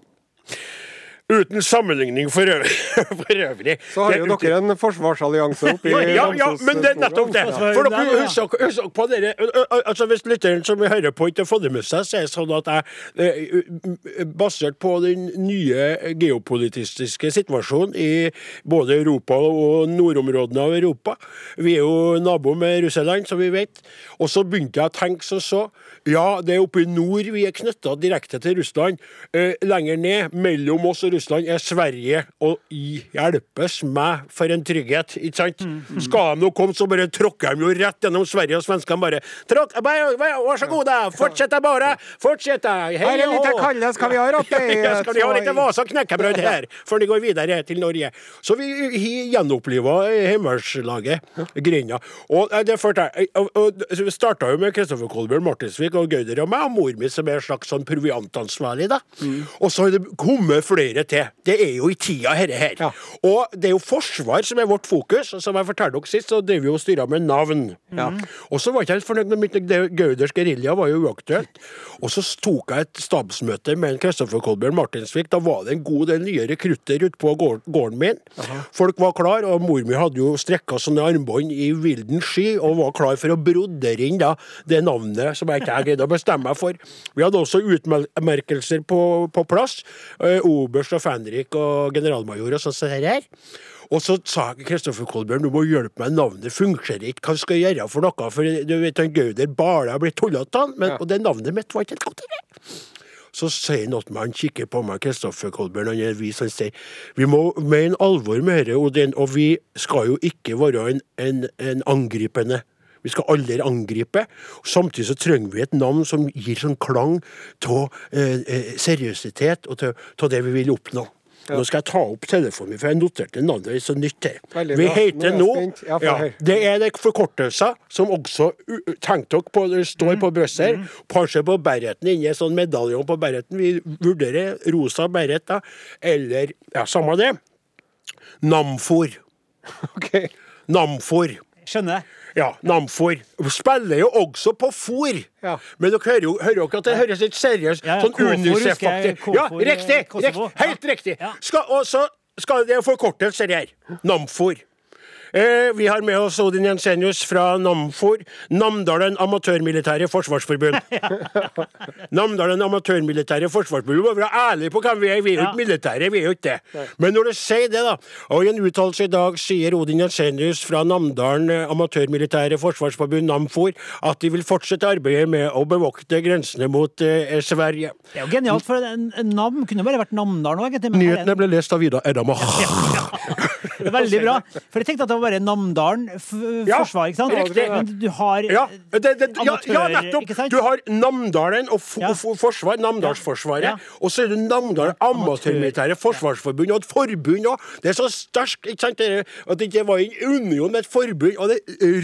Uten sammenligning for øvrig. For øvrig. Så har jo dere en forsvarsallianse oppi ja, ja, ja, men det er nettopp det. For dere husk, husk på dere, altså Hvis lytteren som hører på ikke har fått det med seg, så er det sånn at jeg, basert på den nye geopolitiske situasjonen i både Europa og nordområdene av Europa Vi er jo nabo med Russland, som vi vet. Og så begynte jeg å tenke som så. Ja, det er oppe i nord vi er knytta direkte til Russland. Lenger ned, mellom oss og Russland, er Sverige. Og hjelpes meg for en trygghet, ikke sant? Skal de nå komme, så bare tråkker de jo rett gjennom Sverige, og svenskene bare Tråkk, Vær så god, da! Fortsett bare! Fortsett! Hei Her er litt hå! kalde, vi ha rotte i Ja, skal de ha litt Vasa knekkebrød her, før de går videre til Norge. Så vi gjenoppliva Heimevernslaget, Grinda. Og eh, det og- og- Vi starta jo med Kristoffer Kolbjørn Martinsvik og Gauder og meg, og mor mi som er en slags sånn proviantansvarlig, da. Og så har det kommet flere til. Det er jo i tida, herre her. Ja. Og det er jo forsvar som er vårt fokus. og Som jeg fortalte dere sist, så driver vi og styrer med navn. Og så var jeg ikke helt fornøyd med mitt Gauders gerilja, var jo uaktuelt. Og så tok jeg et stabsmøte med en Kristoffer Kolbjørn Martinsvik. Da var det en god del nye rekrutter ute på gården min. Folk var klar, og mor mi hadde jo strekka sånne armbånd i vilden sky og var klar for å brodere inn da det navnet som jeg ikke greide å bestemme meg for. Vi hadde også utmerkelser på, på plass. Eh, Oberst og fenrik og generalmajor og sånn som her. Og så sa Kristoffer Kolbjørn du må hjelpe meg, navnet fungerer ikke. Hva skal jeg gjøre for noe? For du vet, han Gauder Bale har blitt tullete men, og det navnet mitt var ikke helt godt. Så sier han at han kikker på meg, Kristoffer Kolbjørn, han er vis, han sier vi må mene alvor med dette, Odin, og vi skal jo ikke være en, en, en angripende. Vi skal aldri angripe. Samtidig så trenger vi et navn som gir sånn klang av eh, eh, seriøsitet og til det vi vil oppnå. Nå skal jeg ta opp telefonen min, for jeg noterte navnet er så nytt her. Vi er heter nå. Ja, ja. Det er det forkortelser som også Tenk dere på, det står Mm. på brystet her. Kanskje på bereten inni en sånn medaljong på bereten. Vi vurderer rosa beret, da. Eller Ja, samme det. Namfor. Okay. Namfor. Skjønner. Ja, Namfor. Spiller jo også på fôr. Ja. Men dere hører jo hører dere at det høres litt seriøst Ja, Sånn UNICEF-aktig. Ja, riktig! Kosovo. riktig helt riktig. Ja. Skal, og så skal det forkortelser her. Namfor. Eh, vi har med oss Odin Jensenius fra Namfor. Namdalen Amatørmilitære Forsvarsforbund. Namdalen Amatørmilitære Forsvarsforbund. Vi må være ærlige på hvem vi er. Vi er jo ikke militære, vi er jo ikke det. Men når du sier det, da, og i en uttalelse i dag sier Odin Jensenius fra Namdalen eh, Amatørmilitære Forsvarsforbund, Namfor, at de vil fortsette arbeidet med å bevokte grensene mot eh, Sverige. Det er jo genialt, for en, en navn kunne bare vært Namdalen òg, egentlig. Nyhetene ble lest av Ida Edama. Det er veldig bra. For jeg tenkte at det var bare Namdalen Ja, forsvar, ikke sant? riktig. Men du har Ja, det, det, ja, ja, nettopp! Du har Namdalen og, forsvar, Namdalsforsvaret. Og så er det Namdalen Amatørmilitære Forsvarsforbund, og et forbund òg. Det er så sterkt ikke sant, det, at det ikke var en union, med et forbund. Og det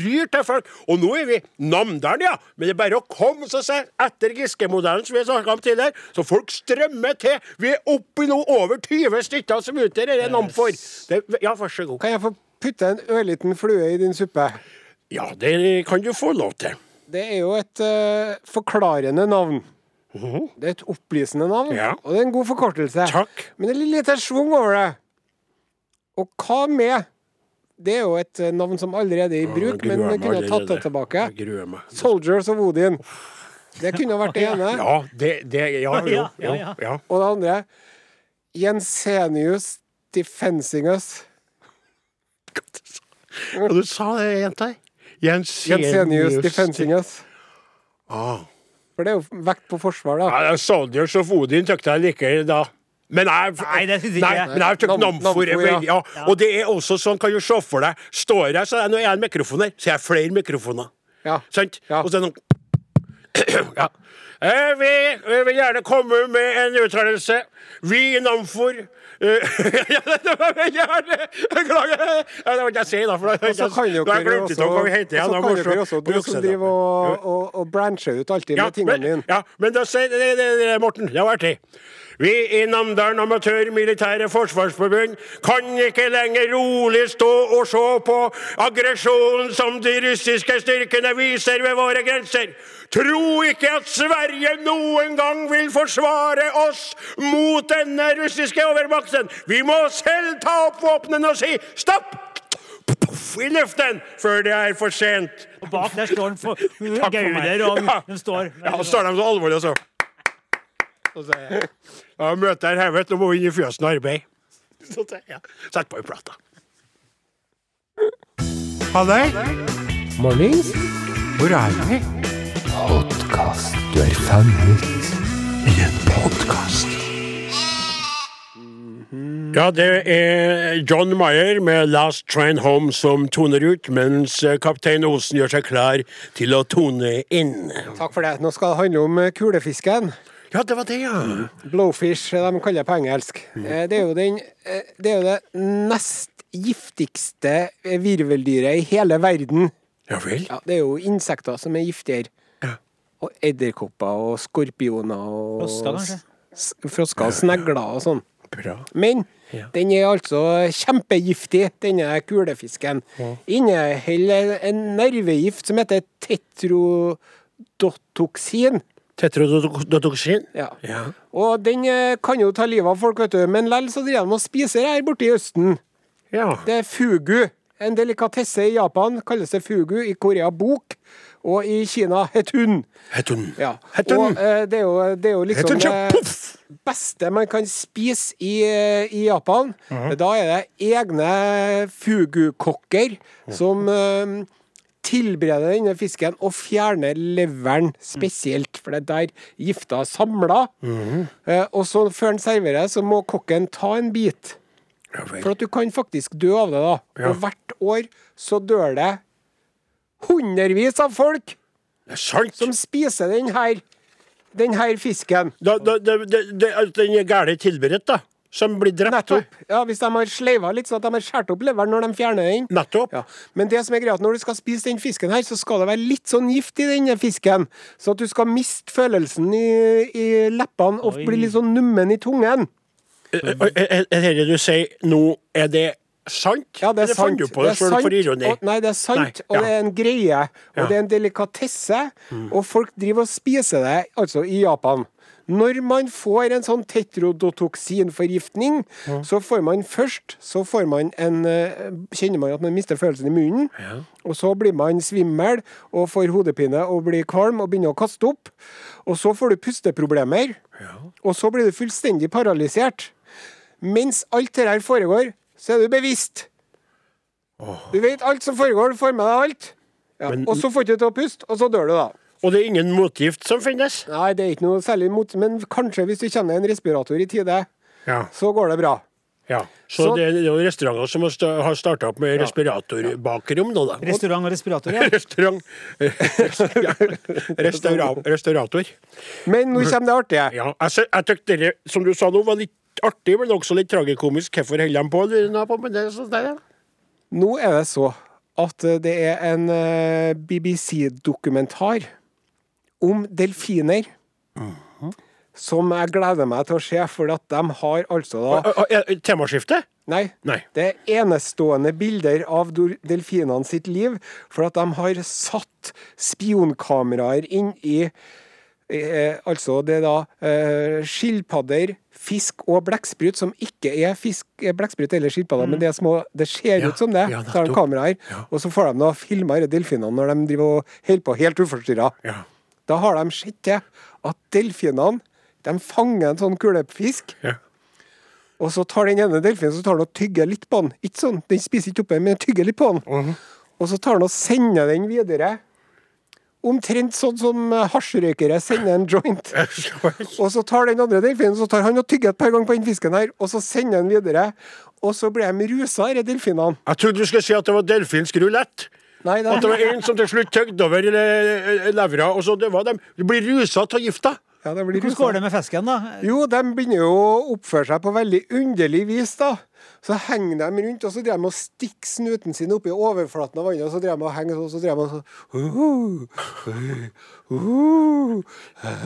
ryr til folk. Og nå er vi Namdalen, ja! Men det er bare å komme så se etter Giske-modellen, som vi snakka om tidligere. Så folk strømmer til. Vi er oppe i nå over 20 stykker som utgjør dette Namfor. Det, ja, vær så god. Kan jeg få putte en ørliten flue i din suppe? Ja, det kan du få lov til. Det er jo et eh, forklarende navn. Det er et opplysende navn. Ja. og det er en god forkortelse. Takk. Men det er litt lite schwung over det. Og hva med Det er jo et eh, navn som allerede er i bruk, ja, men vi kunne ha tatt det tilbake. Jeg gruer meg. Soldiers of Odin. Det kunne vært det ene. Ja, det, det Ja, jo. Ja, jo, ja, ja. Og det andre Jensenius Defensingus. Og du sa det, jenta? Jensenius Defensingus. Ah. For det er jo vekt på forsvar, da. Ja, Soldiers of Odin tykte jeg liker da. Men jeg, Nei, det synes ikke jeg. men jeg tykk Namfor. er ja. veldig- Ja. Og det er også sånn, kan du se for deg, står jeg, så er det en mikrofon her, så er det flere mikrofoner. Ja. Sant? Ja. Og så er det noen Ja. Eh, vi vil gjerne komme med en uttalelse. Vi i Namfor eh, ja, det var gjerne Beklager. Det var ikke jeg si, da. For da så kan dere også, ut hva vi heter. og så da kan dere også du som driver og, og, og brancher ut alltid Ja, med tingene dine. ja, men da sier det, det, det, Morten, det var artig. Vi i Namdalen Amatørmilitære Forsvarsforbund kan ikke lenger rolig stå og se på aggresjonen som de russiske styrkene viser ved våre grenser. Tro ikke at Sverige noen gang vil forsvare oss mot denne russiske overmakten. Vi må selv ta opp våpnene og si stopp! I luften før det er for sent. Og bak der står han for. Gauder, og Ja. de står Ja, så står de så alvorlig og så Så sier jeg Ja, møtet er hevet, nå må vi inn i fjøsen og arbeide. Så Sett på i plata. det. Mornings. Hvor er vi? Podkast. Du er fanget i en podkast. Ja, det er John Mayer med 'Last Train Home' som toner ut, mens eh, kaptein Osen gjør seg klar til å tone inn. Takk for det. Nå skal det handle om eh, kulefisken. Ja, det var det, ja. Blowfish, eh, de kaller det på engelsk. Mm. Det er jo, den, det, er jo det nest giftigste virveldyret i hele verden. Ja vel? Ja, det er jo insekter som er giftigere. Ja. Og edderkopper og skorpioner og Frosker, kanskje? Frosker og snegler og sånn. Bra. Men Ja. den er altså kjempegiftig, denne kulefisken. Inneholder en nervegift som heter tetrodotoksin. Tetrodotoksin? Ja. Ja. Og den eh, kan jo ta livet av folk, vet du. Men likevel så driver de og spiser her borte i Østen. ja. Det er fugu. En delikatesse i Japan kalles det fugu. I Korea bok. Og i Kina hetun. Hetun. Ja. Hetun. Og eh, det, er jo, det er jo liksom det beste man kan spise i, eh, i Japan. Da er det egne fugukokker som eh, tilbereder denne fisken og fjerner leveren spesielt, for det er der gifta er samla. Eh, og så før den serveres, så må kokken ta en bit. Ja. For at du kan faktisk dø av det, da. Ja. Og hvert år så dør det hundrevis av folk Det er sant. som spiser den her, den her fisken. Da, da, da, da, da, den er gærent tilberedt, da. Som blir drept. Nettopp. Ja, Hvis de har sleiva litt, sånn at de har skåret opp leveren når de fjerner den. Nettopp. Ja. Men det som er greit, når du skal spise den fisken her, så skal det være litt sånn gift i denne fisken. Så at du skal miste følelsen i, i leppene og Oi. bli litt sånn nummen i tungen. Er er- er det du sier nå, er det sant? Ja, det er Eller fant sant. du på det, det sjøl for ironi? Og, nei, det er sant, Nei, og ja. det er en greie. Og Ja. Mm. det er en delikatesse. Og folk driver og spiser det, altså i Japan. Når man får en sånn tetrodotoksinforgiftning, så får man først så får man en, eh, kjenner man at man mister følelsen i munnen. Og så blir man svimmel og får hodepine og blir kvalm og begynner å kaste opp. Og så får du pusteproblemer. Og så blir du fullstendig paralysert. Mens alt det her foregår, så er du bevisst. Du vet alt som foregår, du får med deg alt. Ja. Men- og så får du ikke til å puste, og så dør du, da. Og det er ingen motgift som finnes? Nei, det er ikke noe særlig mot, men kanskje hvis du kjenner en respirator i tide, Ja. så går det bra. ja. Så, Så- det er jo restauranter som har sta- starta opp med respiratorbakerom nå, da. Restaurant og respirator, ja. Restaurant ja. Restaura Restaurator. Men nå kommer det artige. Ja, jeg, jeg tykte det som du sa nå, var litt artig, men også litt tragikomisk. Hvorfor holder de på? lurer jeg på, Men det sånn der, ja. Nå er det så at eh, det er en eh, BBC-dokumentar om delfiner. Som jeg gleder meg til å se, for at de har altså da Temaskifte? Nei. Nei. Det er enestående bilder av delfinene sitt liv, for at de har satt spionkameraer inn i Altså det er da eh, skilpadder, fisk og blekksprut, som ikke er fisk, eh, blekksprut eller skilpadder, men det små Det ser Mm. Ja, ut som det. ja, så har de her, ja. Og så får de da filma disse delfinene når de driver og holder på helt uforstyrra. Ja. Da har de sett til at delfinene de fanger en sånn kulefisk. ja. Og så tar den ene delfinen så tar den og tygger litt på den. Ikke sånn, Den spiser ikke oppe, men tygger litt på den. Mm. Og så tar den og sender den videre. Omtrent sånn som eh, hasjrøykere sender en joint. Og så tar den andre delfinen så tar han og tygger et par ganger på den fisken her, og så sender han videre. Og så blir de rusa, disse delfinene. Jeg trodde du skulle si at det var delfinsk rulett. Nei, det At det var en som til slutt tøgde over eh, levra, og så det var dem. Du blir rusa av gifta. Ja, det blir Hvordan går det med fisken, da? Jo, de begynner jo å oppføre seg på veldig underlig vis, da. Så henger de rundt, og så driver de og stikker snuten sin oppi overflaten av vannet, og så driver de og henger sånn, så driver de og så uh, uh,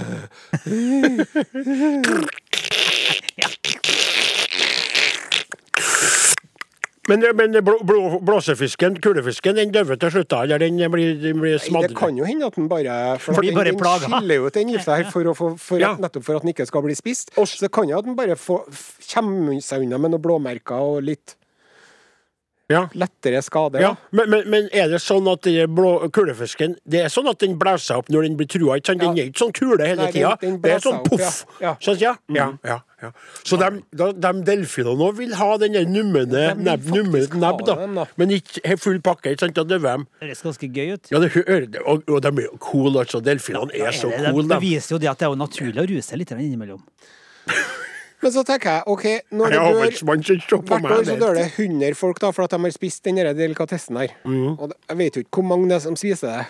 Men, men blå, blå, blåsefisken, kulefisken, den dør til slutt, da? Eller den blir, den blir Det kan jo hende at den bare For Fordi den, bare den plaga. skiller ut den gifta her for å få, for, Ja. nettopp for at den ikke skal bli spist. Også, Så kan jo at den bare får, kommer seg unna med noen blåmerker og litt Ja. lettere skade. Ja, men, men, men er det sånn at den blå kulefisken Det er sånn at den blåser opp når den blir trua? Ikke sant? Den Ja. er ikke sånn kule hele tida. Det er sånn poff. ja. Ja. Sant, ja? Ja, ja, ja. Så de, da- de delfinene òg vil ha den nummende nebb, nebb, da. dem, da. Men ikke full pakke. Ikke sant? Da dør de. Det høres ganske gøy ut. Ja, det og, og de er jo cool, altså. Delfinene er så det, cool, det viser jo det at det er jo naturlig å ruse seg litt innimellom. Men så tenker jeg, OK, når det Jeg dør Hvert år så dør det 100 folk da, for at de har spist den der delikatessen her. Mm. Og jeg vet jo ikke hvor mange det er som spiser det.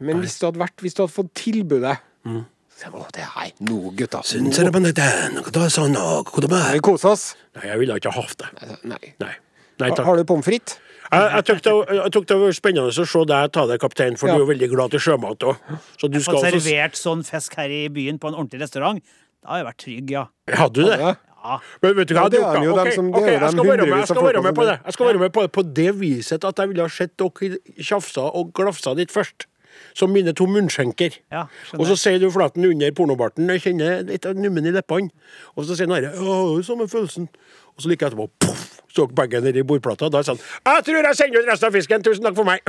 Men hvis du hadde vært, hvis du hadde fått tilbudet Mm. så jeg, Å, det her, nå, gutta. Syns jeg det er noe da sånn, vi koser oss. Nei, jeg ville ikke ha hatt det. Altså, Nei. Nei. Nei Har, takk. har du pommes frites? Jeg, jeg tok det, jeg tok det var spennende å se deg ta det, kaptein, for Ja. du er jo veldig glad til sjømat òg. Så du skal også servert sånn fisk her i byen på en ordentlig restaurant. Da har jeg vært trygg, ja. Hadde du det? Ja. Ja. Men vet du hva Ja, det er jo dem som- okay, jeg skal være med, jeg skal være med på det. Jeg skal være med på det på det viset at jeg ville ha sett dere tjafsa og glafsa litt først. Som mine to munnskjenker. Ja, og så sier du flaten under pornobarten jeg kjenner litt av nummen i leppene. Og så sier ja, samme følelsen. Og så like etterpå poff, så begge nedi bordplata. Da er det sånn Jeg tror jeg sender ut resten av fisken. Tusen takk for meg.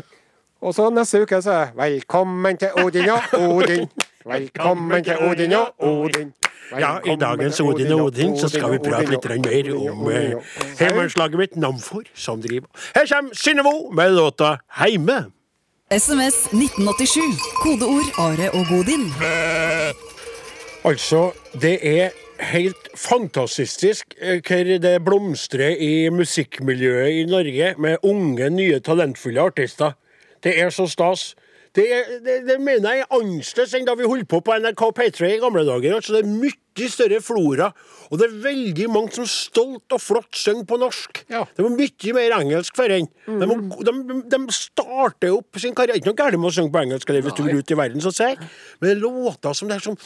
Og så neste uke så er det Velkommen til Odin og Odin. Velkommen til Odin og Odin. Ja, i dagens Odin og Odin så skal vi prate litt mer om Odin eh, mitt Namfor, som driver Her kommer Synnevo med låta Heime. SMS 1987. Kodeord Are og Godin. Altså, det er helt fantastisk eh, hvor det blomstrer i musikkmiljøet i Norge med unge, nye, talentfulle artister. Det er så stas. Det, det, det mener jeg er annerledes enn da vi holdt på på NRK P3 i gamle dager. Altså, det er mye større flora, og det er veldig mange som stolt og flott synger på norsk. Ja. Det var mye mer engelsk for en. De, må- de, de starter opp sin karriere. Ikke noe galt med å synge på engelsk eller hvis du vil ut i verden, så sier jeg, Men det er låter som det er som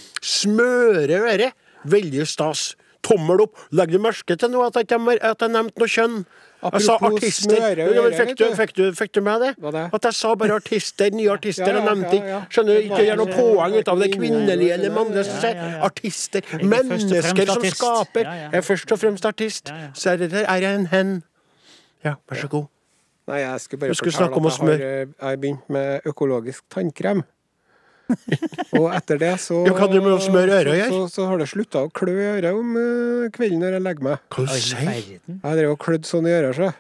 smører øret. Veldig stas. Tommel opp. Legger du merke til noe at jeg, ikke- nevnte noe kjønn? Jeg sa Apropos artister. smøre men fikk, fikk, du, fikk du med det? Det? At jeg sa bare artister, nye artister. Ja, ja, Jeg nevnte ja, ja. ikke Skjønner du, ikke gjør noe poeng ut av det kvinnelige eller mannlige. Artister. er Mennesker som artist. skaper. Ja. Er først og fremst artist. Så er det der er jeg en hen. Ja, vær så god. Nei, jeg skulle bare skulle fortelle at jeg har, eh, jeg har begynt med økologisk tannkrem. og etter det så jo, hva det med å smøre øret å gjøre? Så, så, så har det slutta å klø i øret om eh, kvelden når jeg legger meg. Hva du sier. Jeg drev og klødde sånn i øret, så.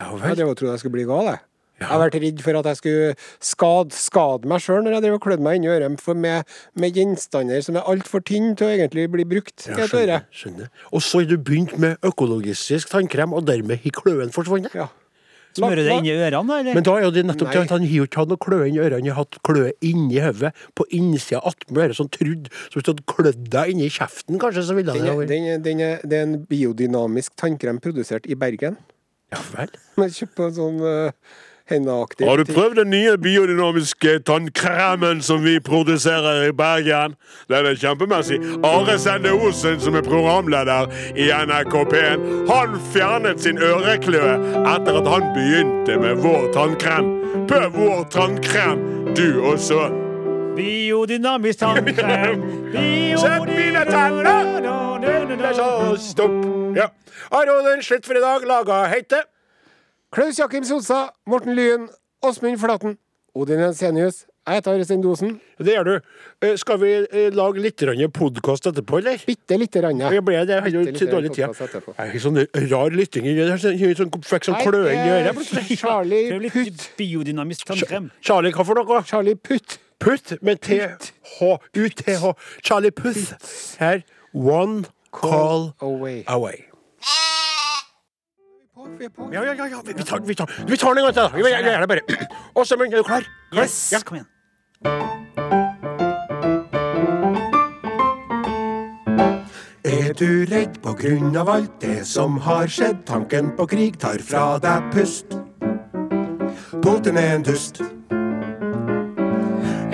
Ja Jeg vel. drev og trodde jeg skulle bli gal, jeg. Jeg har vært redd for at jeg skulle skade, skade meg sjøl når jeg drev og klødde meg inni øret for med, med gjenstander som er altfor tynne til å egentlig bli brukt i Ja, skjønner, skjønner. Og så har du begynt med økologisk tannkrem, og dermed har kløen forsvunnet. Ja. Smører det inn i ørene, da? eller? Men da er jo det nettopp til det at han har ikke hatt noe kløe inni ørene, han har hatt kløe inni hodet, på innsida attmed øret, sånn trudd. Så hvis du hadde klødd deg inni kjeften, kanskje, så ville Den det er, en biodynamisk tannkrem produsert i Bergen. Ja vel. Men Kjøpt på en sånn uh, hendeaktig Har du prøvd den nye biodynamiske tannkremen som vi produserer i Bergen? Den er kjempemessig. Are Sende Osen, som er programleder i NRK P1, han fjernet sin ørekløe etter at han begynte med vår tannkrem. Prøv vår tannkrem, du også. Biodynamisk tannkrem. Sett mine tenner! Det er så stopp. Ja. Aroden, slutt for i dag. Laga heite. Klaus Jakim Sosa, Morten Lyen, Åsmund Flaten, Odin Jensenius. Jeg heter Are Stein-Dosen. Det gjør du. Eh, Skal vi eh, lage litt podkast etterpå, eller? Bitte lite grann. Jeg ble det, jeg har jo Bitte dårlig tid. Det er ikke sånn rar lytting. i øret. sånn, sånn, fikk sånn kløe i øret. Charlie Putt. biodynamisk tannkrem. Charlie, hva for noe? Charlie Putt. Putt med TH. UTH. Charlie Puth. Her. One call Away. Vi er på. Ja, ja, ja. Vi, vi tar, vi, tar, vi tar den en gang til, da. Vi gjør det bare. Åsemund, er du klar? Klar? Yes, Ja. kom igjen. Er du redd på grunn av alt det som har skjedd? Tanken på krig tar fra deg pust. Putin er en dust.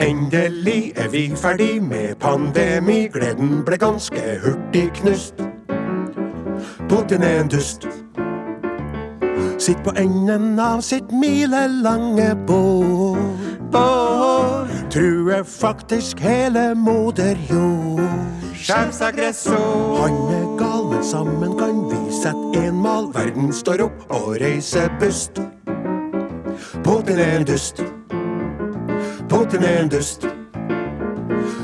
Endelig er vi ferdig med pandemi. Gleden ble ganske hurtig knust. Putin er en dust. Sitt på enden av sitt milelange bål. Bål. Truer faktisk hele moder jord. Sjefsaggressor. Han er gal, men sammen kan vi sette en mal. Verden står opp og reiser bust. Putin er en dust. Putin er en dust.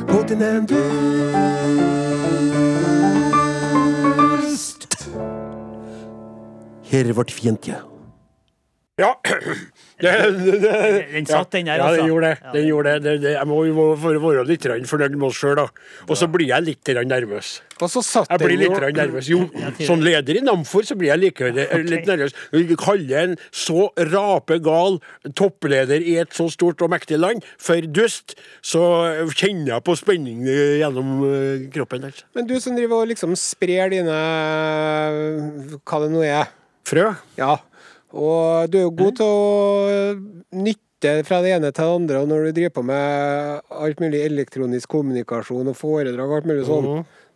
Putin er en dust. Her er vårt fiendtlige. Ja. Den satt, den der, ja, altså. den gjorde det. Ja, Den gjorde det. det, det jeg må jo være, litt fornøyd med oss sjøl, da. Og så blir jeg litt grann nervøs. Og så satt Jeg blir litt nervøs. Jo, som leder i Namfor så blir jeg like litt nervøs. Når du kaller en så rapegal toppleder i et så stort og mektig land for dust, så kjenner jeg på spenning gjennom eh, kroppen. Altså. Men du som driver og liksom sprer dine Hva det nå er. Frø? Ja. Og du er jo god til å nytte fra det ene til det andre, og når du driver på med alt mulig elektronisk kommunikasjon og foredrag og alt mulig sånn.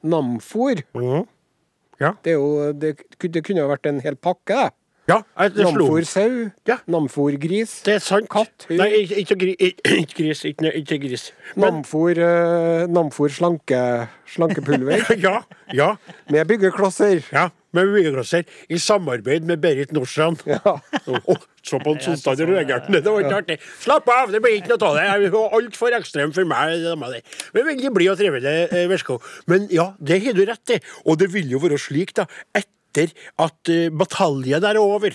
Namfor, Mhm. Ja. det, er jo, det, det kunne jo vært en hel pakke, det. Ja, Namfor sau, Ja. namfor gris, Det er sant. Katt, hund. Nei, ikke, ikke, ikke gris. Ikke, ikke gris. Men, namfor, uh, namfor slanke, slankepulver ja, ja, med byggeklosser. ja. Med byggeklosser i samarbeid med Berit Nordstrand. Ja. Å, så på en sånn og reagerte han. Det var ikke artig. Slapp av, det blir ikke noe av det. Jeg var altfor ekstrem for meg. det. Men veldig blid og trivelig, eh, Men ja, det har du rett i. Og det vil jo være slik, da. Etter at uh, bataljen er over,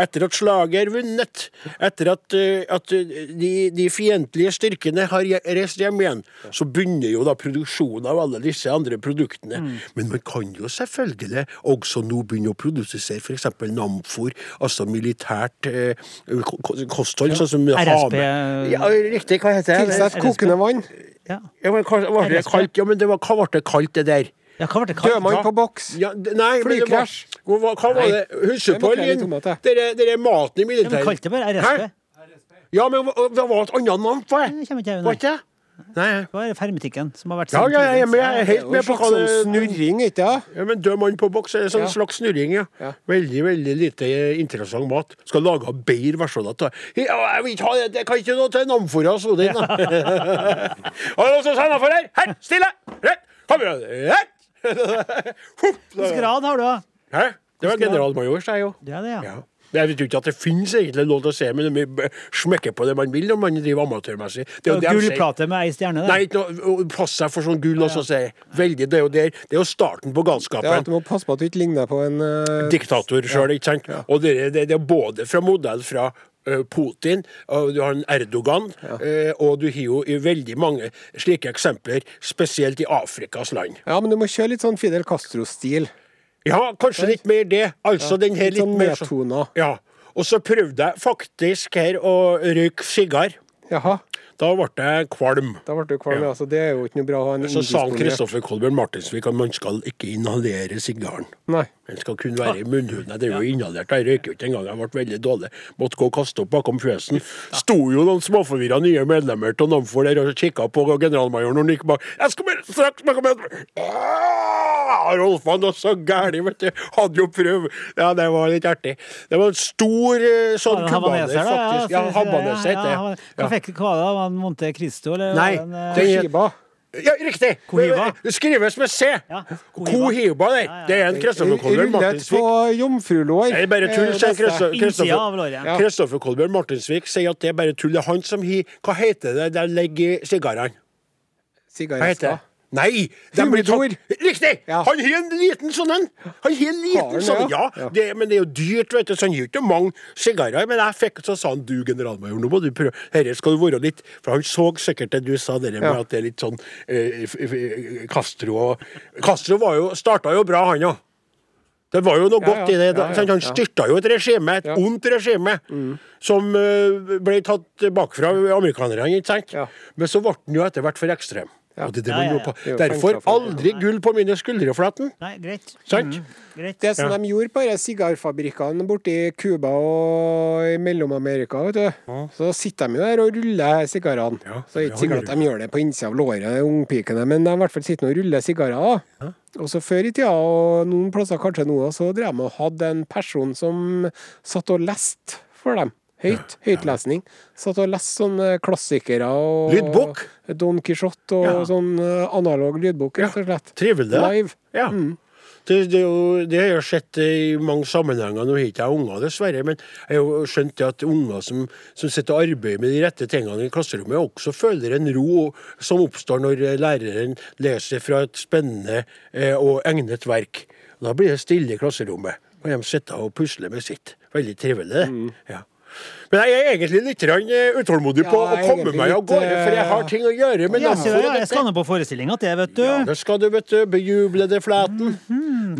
etter at slaget er vunnet, etter at, uh, at eh, de, de fiendtlige styrkene har reist hjem igjen, så begynner jo da produksjonen av alle disse andre produktene. Men man kan jo selvfølgelig også nå begynne å produsere f.eks. Namfor, altså militært eh, ko- kosthold, sånn som har RSP. Ja, riktig, hva heter det? Tilsett kokende vann. Ja. Ja, men hva ble det kalt? Ja, men det var, hva ble det kalt, det der? Ja, hva ble det kalt? Dødmann på boks. Ja, d- nei, men det var, Flykrasj. hva, hva hva var det? Husker det du på, makrell i Linn? tomat, det. Dere maten i Ja, militæret. kalte det bare RSP. Hæ? Ja, men hva- det var et annet navn på det. Det kommer ikke jeg Var unna. ikke det? Nei. Det var Fermetikken som har vært Ja, ja, jeg er med. Jeg er er helt med på hva sånn det snurring, ikke det? Ja, men Død mann på boks er en sånn Ja. slags snurring, ja. Ja. Veldig veldig lite interessant mat. Skal lage bedre versjoner av det. Ja, jeg vil ikke ha det, det kan ikke noe til Namfora Sodin. da. Har du noen som sender for her? Her, stille! Rett! Kom igjen! Rett! Hvilken grad har du, da? Hæ? Det var generalmajor, sa jeg jo. Det er det, ja. Ja. Jeg vet jo ikke at det finnes egentlig lov til å se, men de smekker på det man vil når man driver amatørmessig. Det er. Gullplate med ei stjerne, Nei, det. ikke noe, pass deg for sånn gull ja, ja. jeg. Veldig, det er jo der, det er jo starten på galskapen. Ja, Du må passe på at du ikke ligner på en uh... Diktator sjøl, ikke sant. Og det, det, det er både fra modell fra Putin, og du har en Erdogan, ja. og du har jo i veldig mange slike eksempler, spesielt i Afrikas land. Ja, men du må kjøre litt sånn Fidel Castro-stil. Ja, kanskje litt mer det. Altså den her Litt litt sånn mer så- Ja. Og så prøvde jeg faktisk her å røyke sigar. Jaha, Da ble jeg kvalm. da ble du kvalm. Ja. Altså, det er jo ikke noe bra å ha en Så sa Kristoffer Kolbjørn Martinsvik at man skal ikke inhalere sigaren. Nei. Den skal kun være i munnhulen. Jeg er jo inhalert. Jeg røyker jo ikke engang. Jeg ble veldig dårlig. Måtte gå og kaste opp bakom fjøsen. Sto jo noen småforvirra nye medlemmer av Namfor der og kikka på generalmajoren når han gikk bak. Jeg skal bare straks snakke med Ah, Rolf var noe så gæren, vet du. Hadde jo prøvd. Ja, det var litt artig. Det var en stor eh, sånn kubaner, faktisk. Ja, habaneser ja, heter det. Hva var det? Monte Cristo, eller? Nei, var eh. Ja, riktig! Cohiba. Det skrives med C. Ja, Kohiba, der. Ja, ja. Det er en Kristoffer Kolbjørn Rullet Martinsvik. på jomfrulår. Det er bare tull, Eh, sier. Kristoffer- Kristoffer. Ja. Kolbjørn Martinsvik sier at det er bare tull. Det er han som har Hva heter det der legger sigarene? Sigaretter. Nei! de blir Humidor. tatt- Riktig! Ja. Han har en liten sånn en. Han har en liten sånn, ja? ja. Det, men det er jo dyrt, vet du, så han gir ikke mange sigarer. Men jeg fikk, så sa han du, generalmajor, nå må du prøve. Herre skal du være litt For han så sikkert det du sa, det med Ja. at det er litt sånn eh, f- Castro Castro var jo, starta jo bra, han òg. Det var jo noe Ja, godt i det. ja, ja? Han styrta jo et regime, et. Mm. ondt regime, som eh, ble tatt bakfra amerikanerne, ikke sant? Men så ble han jo etter hvert for ekstrem. Ja. Og det, det Ja, ja, er Derfor aldri gull på mine skuldreflaten. Nei, greit. Sant? Mm, greit. Det som Ja. de gjorde på de sigarfabrikkene borti Cuba og i Mellom-Amerika, vet du. Så sitter de jo der og ruller sigarene. Ja, så det er ikke sikkert at de gjør det på innsida av låret, ungpikene, men de i hvert fall sitter og ruller sigarer. Ja. Og så før i tida, og noen plasser kanskje nå, så drev de og hadde en person som satt og leste for dem. Høyt. Høytlesning. Satt og leste sånne klassikere og Lydbok? Don Quijote og Ja. sånn eh, analog lydbok, rett og slett. Trivelig. Live. Ja. Det, det, jo, det har jeg sett i mange sammenhenger. Nå har ikke jeg unger, dessverre, men jeg har jo skjønt at unger som, som sitter og arbeider med de rette tingene i klasserommet, også føler en ro som oppstår når eh, læreren leser fra et spennende eh, og egnet verk. Da blir det stille i klasserommet, og de sitter og pusler med sitt. Veldig trivelig, det. Mm. Ja. Men jeg er egentlig litt eh, utålmodig på Ja, å komme meg av gårde, for jeg har eh, ting å gjøre Men Ja, jeg, jeg skal nå på forestillinga til, vet du. Ja, det skal du, vet du. Bejublede flaten.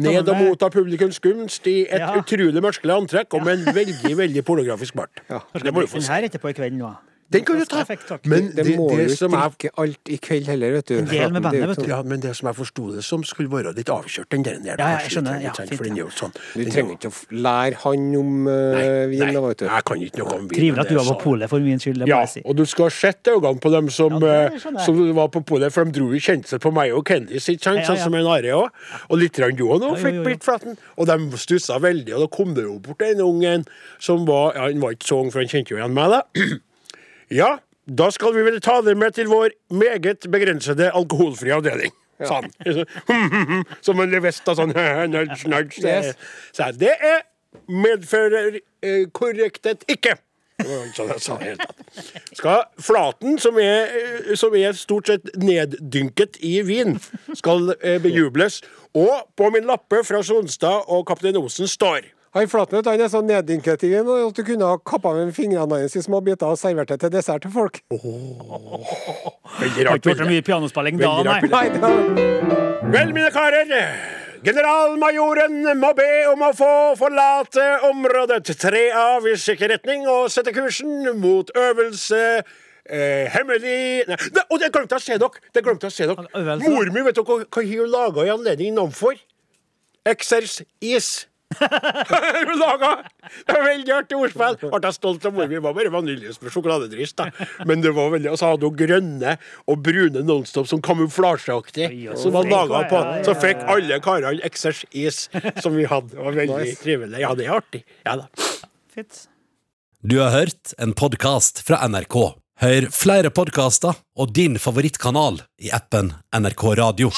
Ned og motta publikums gunst i et Ja. utrolig mørkelig antrekk og med en veldig veldig pornografisk bart. Det må du få se. her etterpå i kvelden, nå. Den kan du ta. Men Det, det, må det jo som jeg alt i kveld heller, vet du. En del med Det bandet, vet du. ja, men det som jeg forsto det som, skulle være litt avkjørt, den der. Ja, jeg skjønner. Ja, fint, For den er jo sånn. Du er trenger ikke å lære han om uh, Nei, vin, da, vet du. jeg kan ikke noe om vin. Trivelig at du var på polet for min skyld. Det må Ja, jeg si. og du skal sett øynene på dem som, Ja, det eh, som var på polet, for de dro jo kjente seg på meg og Candice, ikke sant? Sånn som en Are òg. Og litt grann du òg nå, fikk blitt flaten. Og de stussa veldig, og da kom det jo bort en ung en som var Ja, han var ikke så ung, for han kjente jo igjen meg, da. Ja, da skal vi vel ta det med til vår meget begrensede alkoholfrie avdeling. Sa han. Som en levesta sånn nudge, nudge. Yes. Så det er medfører eh, korrekthet ikke. Sånn. Skal flaten, som er, eh, som er stort sett neddynket i vin, skal eh, bejubles. Og på min lappe fra Sonstad og Kaptein Osen står Han Flatnøtt han er så neddynket i den at du kunne ha kappa med fingrene hans i små biter og servert det til dessert til folk. Veldig Har rart ikke gjort så mye pianospilling da, nei. Det. Vel, mine karer. Generalmajoren må be om å få forlate området. Tre av i sikkerretning og sette kursen mot øvelse eh, hemmelig Nei, ne- Og det glemte jeg å se dere! Det glemte jeg å se dere. Mor mi, vet dere hva hva hun laga i anledning Namfor? Exers is. Hun laga veldig artig ordspill. Ble jeg stolt av mor mi. Var bare vaniljeis med sjokoladedrist. da. Men det var veldig, og så hadde hun grønne og brune Nonstop som kamuflasjeaktig. Som var laga på. Så fikk alle karene Exers is som vi hadde. Det var veldig trivelig. Ja, det er artig. Ja da. Fint. Du har hørt en podkast fra NRK. Hør flere podkaster og din favorittkanal i appen NRK Radio.